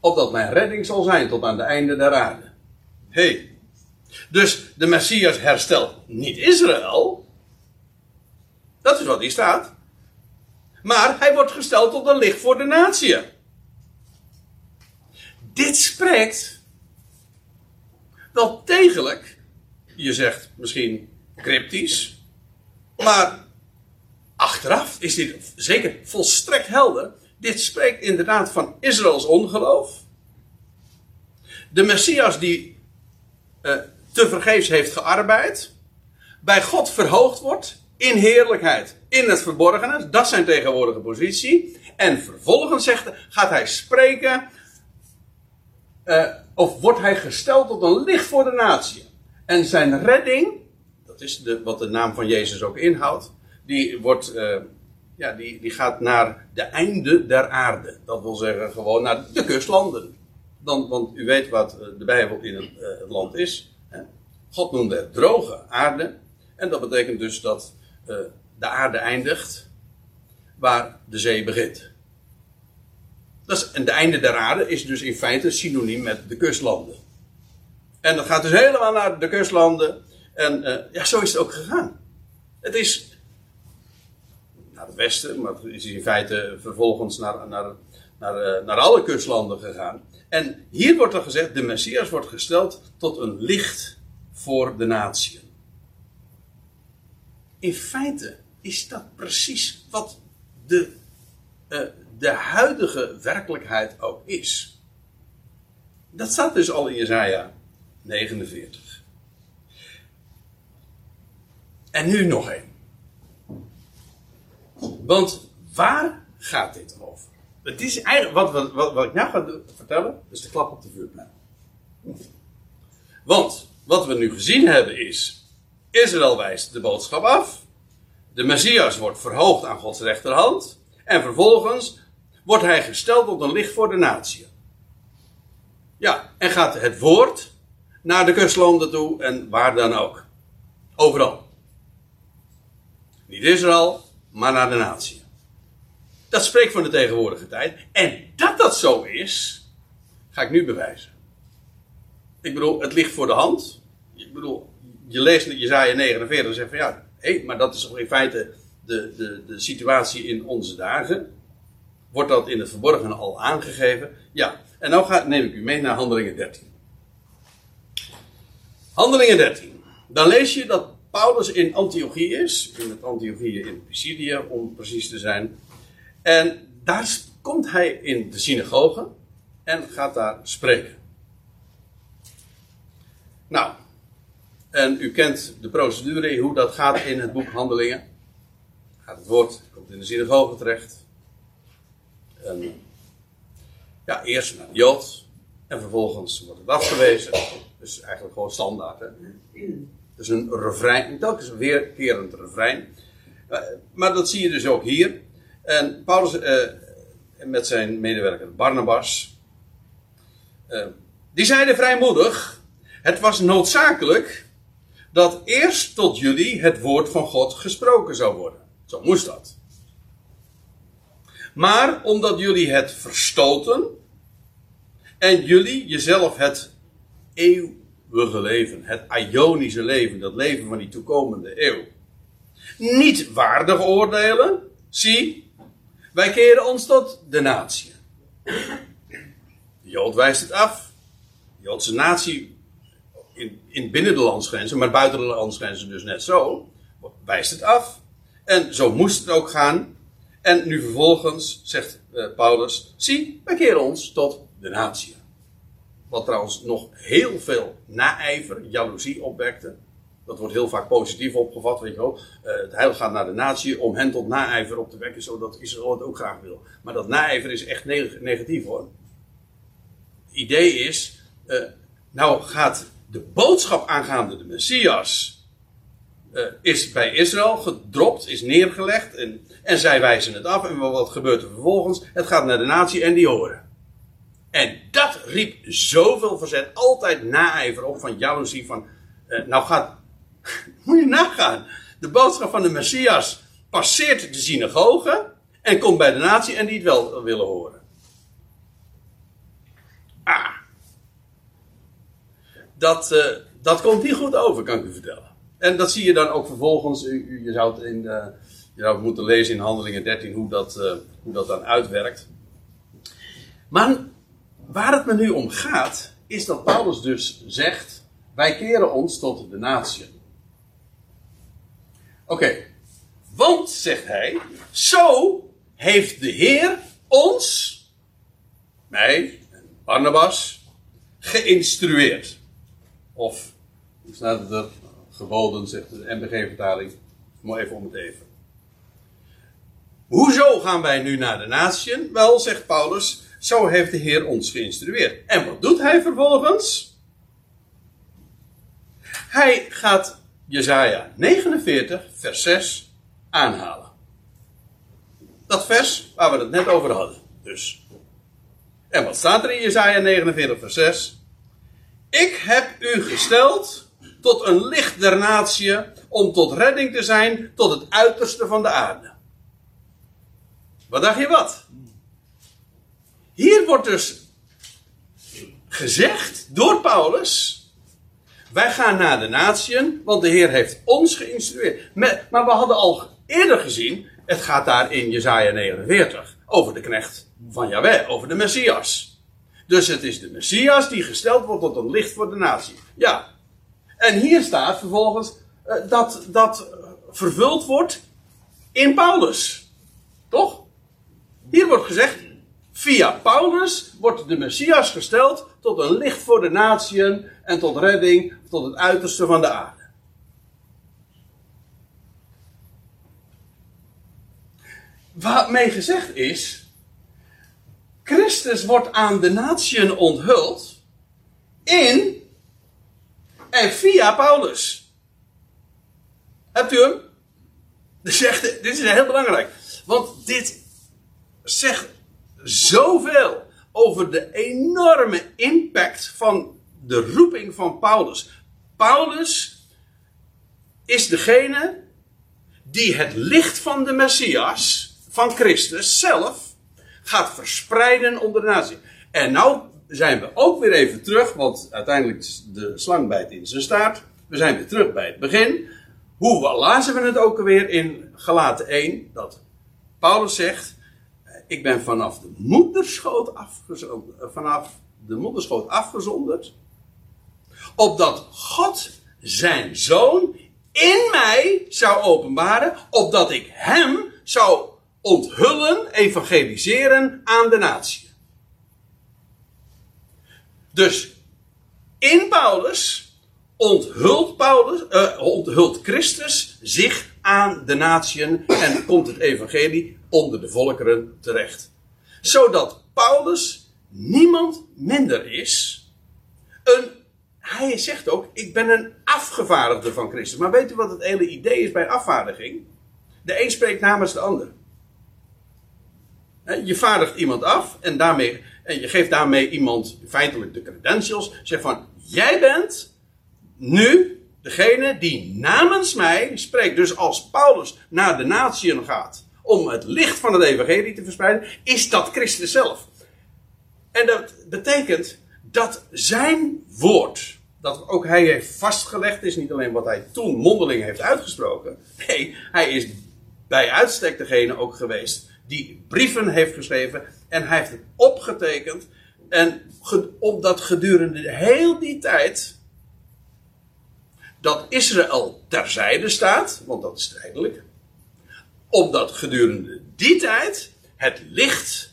A: Opdat mijn redding zal zijn tot aan de einde der aarde. hey, dus de Messias herstelt niet Israël. Dat is wat hier staat. Maar hij wordt gesteld tot een licht voor de natie. Dit spreekt wel degelijk, je zegt misschien cryptisch, maar achteraf is dit zeker volstrekt helder. Dit spreekt inderdaad van Israëls ongeloof. De Messias die uh, tevergeefs heeft gearbeid, bij God verhoogd wordt in heerlijkheid, in het verborgene, dat zijn tegenwoordige positie. En vervolgens zegt, gaat hij spreken, uh, of wordt hij gesteld tot een licht voor de natie. En zijn redding, dat is de, wat de naam van Jezus ook inhoudt, die, wordt, uh, ja, die, die gaat naar de einde der aarde. Dat wil zeggen gewoon naar de kustlanden. Dan, want u weet wat de Bijbel in het, uh, het land is. God noemde het droge aarde. En dat betekent dus dat de aarde eindigt waar de zee begint. Dat is, en de einde der aarde is dus in feite synoniem met de kustlanden. En dat gaat dus helemaal naar de kustlanden. En uh, ja, zo is het ook gegaan. Het is naar het westen, maar het is in feite vervolgens naar, naar, naar, uh, naar alle kustlanden gegaan. En hier wordt er gezegd, de Messias wordt gesteld tot een licht voor de natie. In feite is dat precies wat de, uh, de huidige werkelijkheid ook is. Dat staat dus al in Jezaja 49. En nu nog één. Want waar gaat dit over? Het is eigenlijk, wat, wat, wat, ik nou ga vertellen, is de klap op de vuurpijl. Want wat we nu gezien hebben is, Israël wijst de boodschap af. De Messias wordt verhoogd aan Gods rechterhand. En vervolgens wordt hij gesteld tot een licht voor de natie. Ja, en gaat het woord naar de kustlanden toe en waar dan ook. Overal. Niet Israël, maar naar de natie. Dat spreekt van de tegenwoordige tijd. En dat dat zo is, ga ik nu bewijzen. Ik bedoel, het ligt voor de hand ik bedoel, je leest Jezaja 49 en zegt van ja, hé, maar dat is toch in feite de, de, de situatie in onze dagen. Wordt dat in het verborgene al aangegeven? Ja, en nu ga, neem ik u mee naar Handelingen 13. Handelingen 13. Dan lees je dat Paulus in Antiochië is, in het Antiochië in Pisidië om precies te zijn. En daar komt hij in de synagoge en gaat daar spreken. Nou, en u kent de procedure, hoe dat gaat in het boek Handelingen. Gaat het woord, komt in de synagoge terecht. En, ja, eerst naar de Jood. En vervolgens wordt het afgewezen. Dus eigenlijk gewoon standaard. Hè? Dus een refrein, telkens weerkerend refrein. Eh, maar dat zie je dus ook hier. En Paulus eh, met zijn medewerker Barnabas. Eh, die zeiden vrijmoedig: Het was noodzakelijk dat eerst tot jullie het woord van God gesproken zou worden. Zo moest dat. Maar omdat jullie het verstoten en jullie jezelf het eeuwige leven, het Ionische leven, dat leven van die toekomende eeuw, niet waardig oordelen, zie, wij keren ons tot de natie. De Jood wijst het af. De Joodse natie in, in binnen de landsgrenzen, maar buiten de landsgrenzen dus net zo, wijst het af. En zo moest het ook gaan. En nu vervolgens zegt uh, Paulus: zie, wij keren ons tot de natie. Wat trouwens nog heel veel naijver, jaloezie opwekte. Dat wordt heel vaak positief opgevat, weet je wel. Uh, het heil gaat naar de natie om hen tot naijver op te wekken, zodat Israël het ook graag wil. Maar dat naijver is echt negatief hoor. Het idee is, uh, nou gaat de boodschap aangaande de Messias uh, is bij Israël gedropt, is neergelegd en, en zij wijzen het af. En wat gebeurt er vervolgens? Het gaat naar de natie en die horen. En dat riep zoveel verzet, altijd naijver op van jaloezie van, uh, nou gaat, moet je nagaan, de boodschap van de Messias passeert de synagoge en komt bij de natie en die het wel willen horen. Ah. Dat, uh, dat komt niet goed over, kan ik u vertellen. En dat zie je dan ook vervolgens. U, je, zou het in, uh, je zou moeten lezen in Handelingen 13 hoe dat, uh, hoe dat dan uitwerkt. Maar waar het me nu om gaat, is dat Paulus dus zegt: wij keren ons tot de natie. Oké, want zegt hij, zo heeft de Heer ons, mij, Barnabas, geïnstrueerd. Of, hoe staat het er? Geboden, zegt de MBG-vertaling. Maar even om het even. Hoezo gaan wij nu naar de natieën? Wel, zegt Paulus, zo heeft de Heer ons geïnstrueerd. En wat doet hij vervolgens? Hij gaat Jezaja 49, vers 6 aanhalen. Dat vers waar we het net over hadden. Dus. En wat staat er in Jezaja 49, vers 6? Ik heb u gesteld tot een licht der natie, om tot redding te zijn tot het uiterste van de aarde. Wat dacht je wat? Hier wordt dus gezegd door Paulus. Wij gaan naar de natieën, want de Heer heeft ons geïnstrueerd. Maar we hadden al eerder gezien, het gaat daar in Jezaja 49 over de knecht van Yahweh, over de Messias. Dus het is de Messias die gesteld wordt tot een licht voor de natie. Ja. En hier staat vervolgens uh, dat dat vervuld wordt in Paulus. Toch? Hier wordt gezegd, via Paulus wordt de Messias gesteld tot een licht voor de natieën en tot redding tot het uiterste van de aarde. Wat mee gezegd is, Christus wordt aan de natieën onthuld in en via Paulus. Hebt u hem? Zegt, dit is heel belangrijk. Want dit zegt zoveel over de enorme impact van de roeping van Paulus. Paulus is degene die het licht van de Messias, van Christus zelf, gaat verspreiden onder de natie. En nou zijn we ook weer even terug, want uiteindelijk de slang bijt in zijn staart. We zijn weer terug bij het begin. Hoe lazen we het ook alweer in Galaten 1? Dat Paulus zegt, ik ben vanaf de moederschoot afgezonderd, vanaf de moederschoot afgezonderd, opdat God zijn zoon in mij zou openbaren, opdat ik hem zou onthullen, evangeliseren aan de natie. Dus in Paulus onthult, Paulus, uh, onthult Christus zich aan de natieën en komt het evangelie onder de volkeren terecht. Zodat Paulus niemand minder is. Een, hij zegt ook, ik ben een afgevaardigde van Christus. Maar weet u wat het hele idee is bij afvaardiging? De een spreekt namens de ander. Je vaardigt iemand af en, daarmee, en je geeft daarmee iemand feitelijk de credentials. Zeg van, jij bent nu degene die namens mij spreekt, dus als Paulus naar de natieën gaat om het licht van het evangelie te verspreiden, is dat Christus zelf. En dat betekent dat zijn woord, dat ook hij heeft vastgelegd, is niet alleen wat hij toen mondeling heeft uitgesproken. Nee, hij is bij uitstek degene ook geweest die brieven heeft geschreven en hij heeft het opgetekend. En omdat gedurende heel die tijd dat Israël terzijde staat, want dat is tijdelijk, omdat gedurende die tijd het licht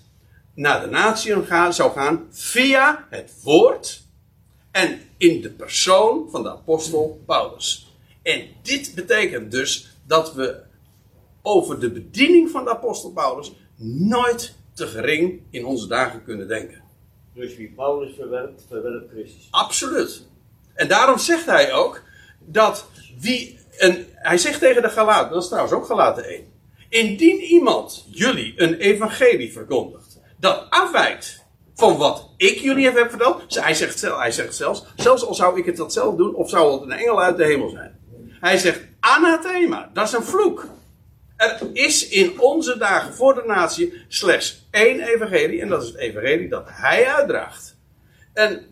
A: naar de natie zou gaan via het woord en in de persoon van de apostel Paulus. En dit betekent dus dat we over de bediening van de apostel Paulus nooit te gering in onze dagen kunnen denken.
B: Dus wie Paulus verwerpt, verwerpt Christus.
A: Absoluut. En daarom zegt hij ook dat wie. En hij zegt tegen de Galaten, dat is trouwens ook Galaten 1. Indien iemand jullie een evangelie verkondigt dat afwijkt van wat ik jullie heb verteld. Hij zegt, hij zegt zelfs, zelfs al zou ik het dat zelf doen, of zou het een engel uit de hemel zijn. Hij zegt anathema, dat is een vloek. Er is in onze dagen voor de natie slechts één evangelie. En dat is het evangelie dat hij uitdraagt. En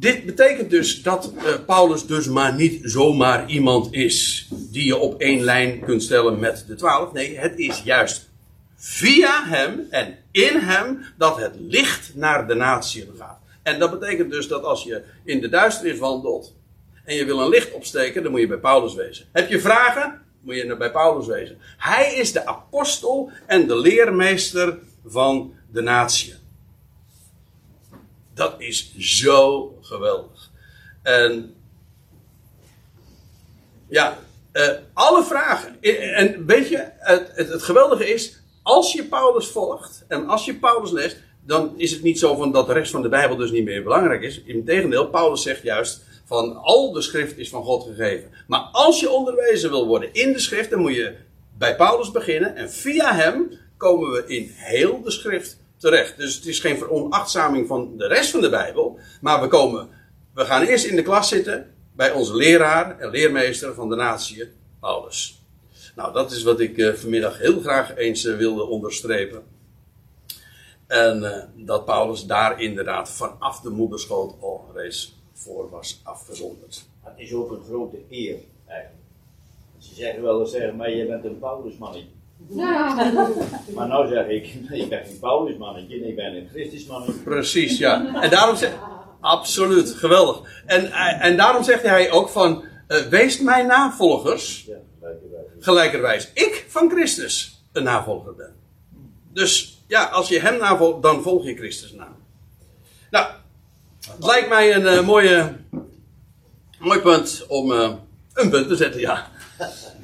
A: dit betekent dus dat uh, Paulus dus maar niet zomaar iemand is die je op één lijn kunt stellen met de twaalf. Nee, het is juist via hem en in hem dat het licht naar de natie gaat. En dat betekent dus dat als je in de duisternis wandelt en je wil een licht opsteken, dan moet je bij Paulus wezen. Heb je vragen? Moet je bij Paulus wezen. Hij is de apostel en de leermeester van de natie. Dat is zo geweldig. En ja, uh, alle vragen. En weet je, het, het, het, geweldige is, als je Paulus volgt en als je Paulus leest, dan is het niet zo van dat de rest van de Bijbel dus niet meer belangrijk is. Integendeel, Paulus zegt juist van al de schrift is van God gegeven. Maar als je onderwezen wil worden in de schrift, dan moet je bij Paulus beginnen en via hem komen we in heel de schrift terecht. Dus het is geen veronachtzaming van de rest van de Bijbel. Maar we komen, we gaan eerst in de klas zitten bij onze leraar en leermeester van de natie, Paulus. Nou, dat is wat ik uh, vanmiddag heel graag eens uh, wilde onderstrepen. En uh, dat Paulus daar inderdaad vanaf de moederschoot al reeds voor was afgezonderd.
B: Het is ook een grote eer eigenlijk. Ze zeggen wel eens zeggen, maar je bent een Paulusmannetje. Ja. Maar nou zeg ik, ik ben geen Paulusmannetje, ik ben een Christusmannetje.
A: Precies, ja. En daarom zegt, absoluut, geweldig. En, en daarom zegt hij ook van, uh, wees mijn navolgers. Ja, gelijkerwijs. Gelijkerwijs. Ik van Christus een navolger ben. Dus ja, als je hem navolgt, dan volg je Christus na. Nou, het lijkt mij een uh, mooie, mooi punt om uh, een punt te zetten, ja.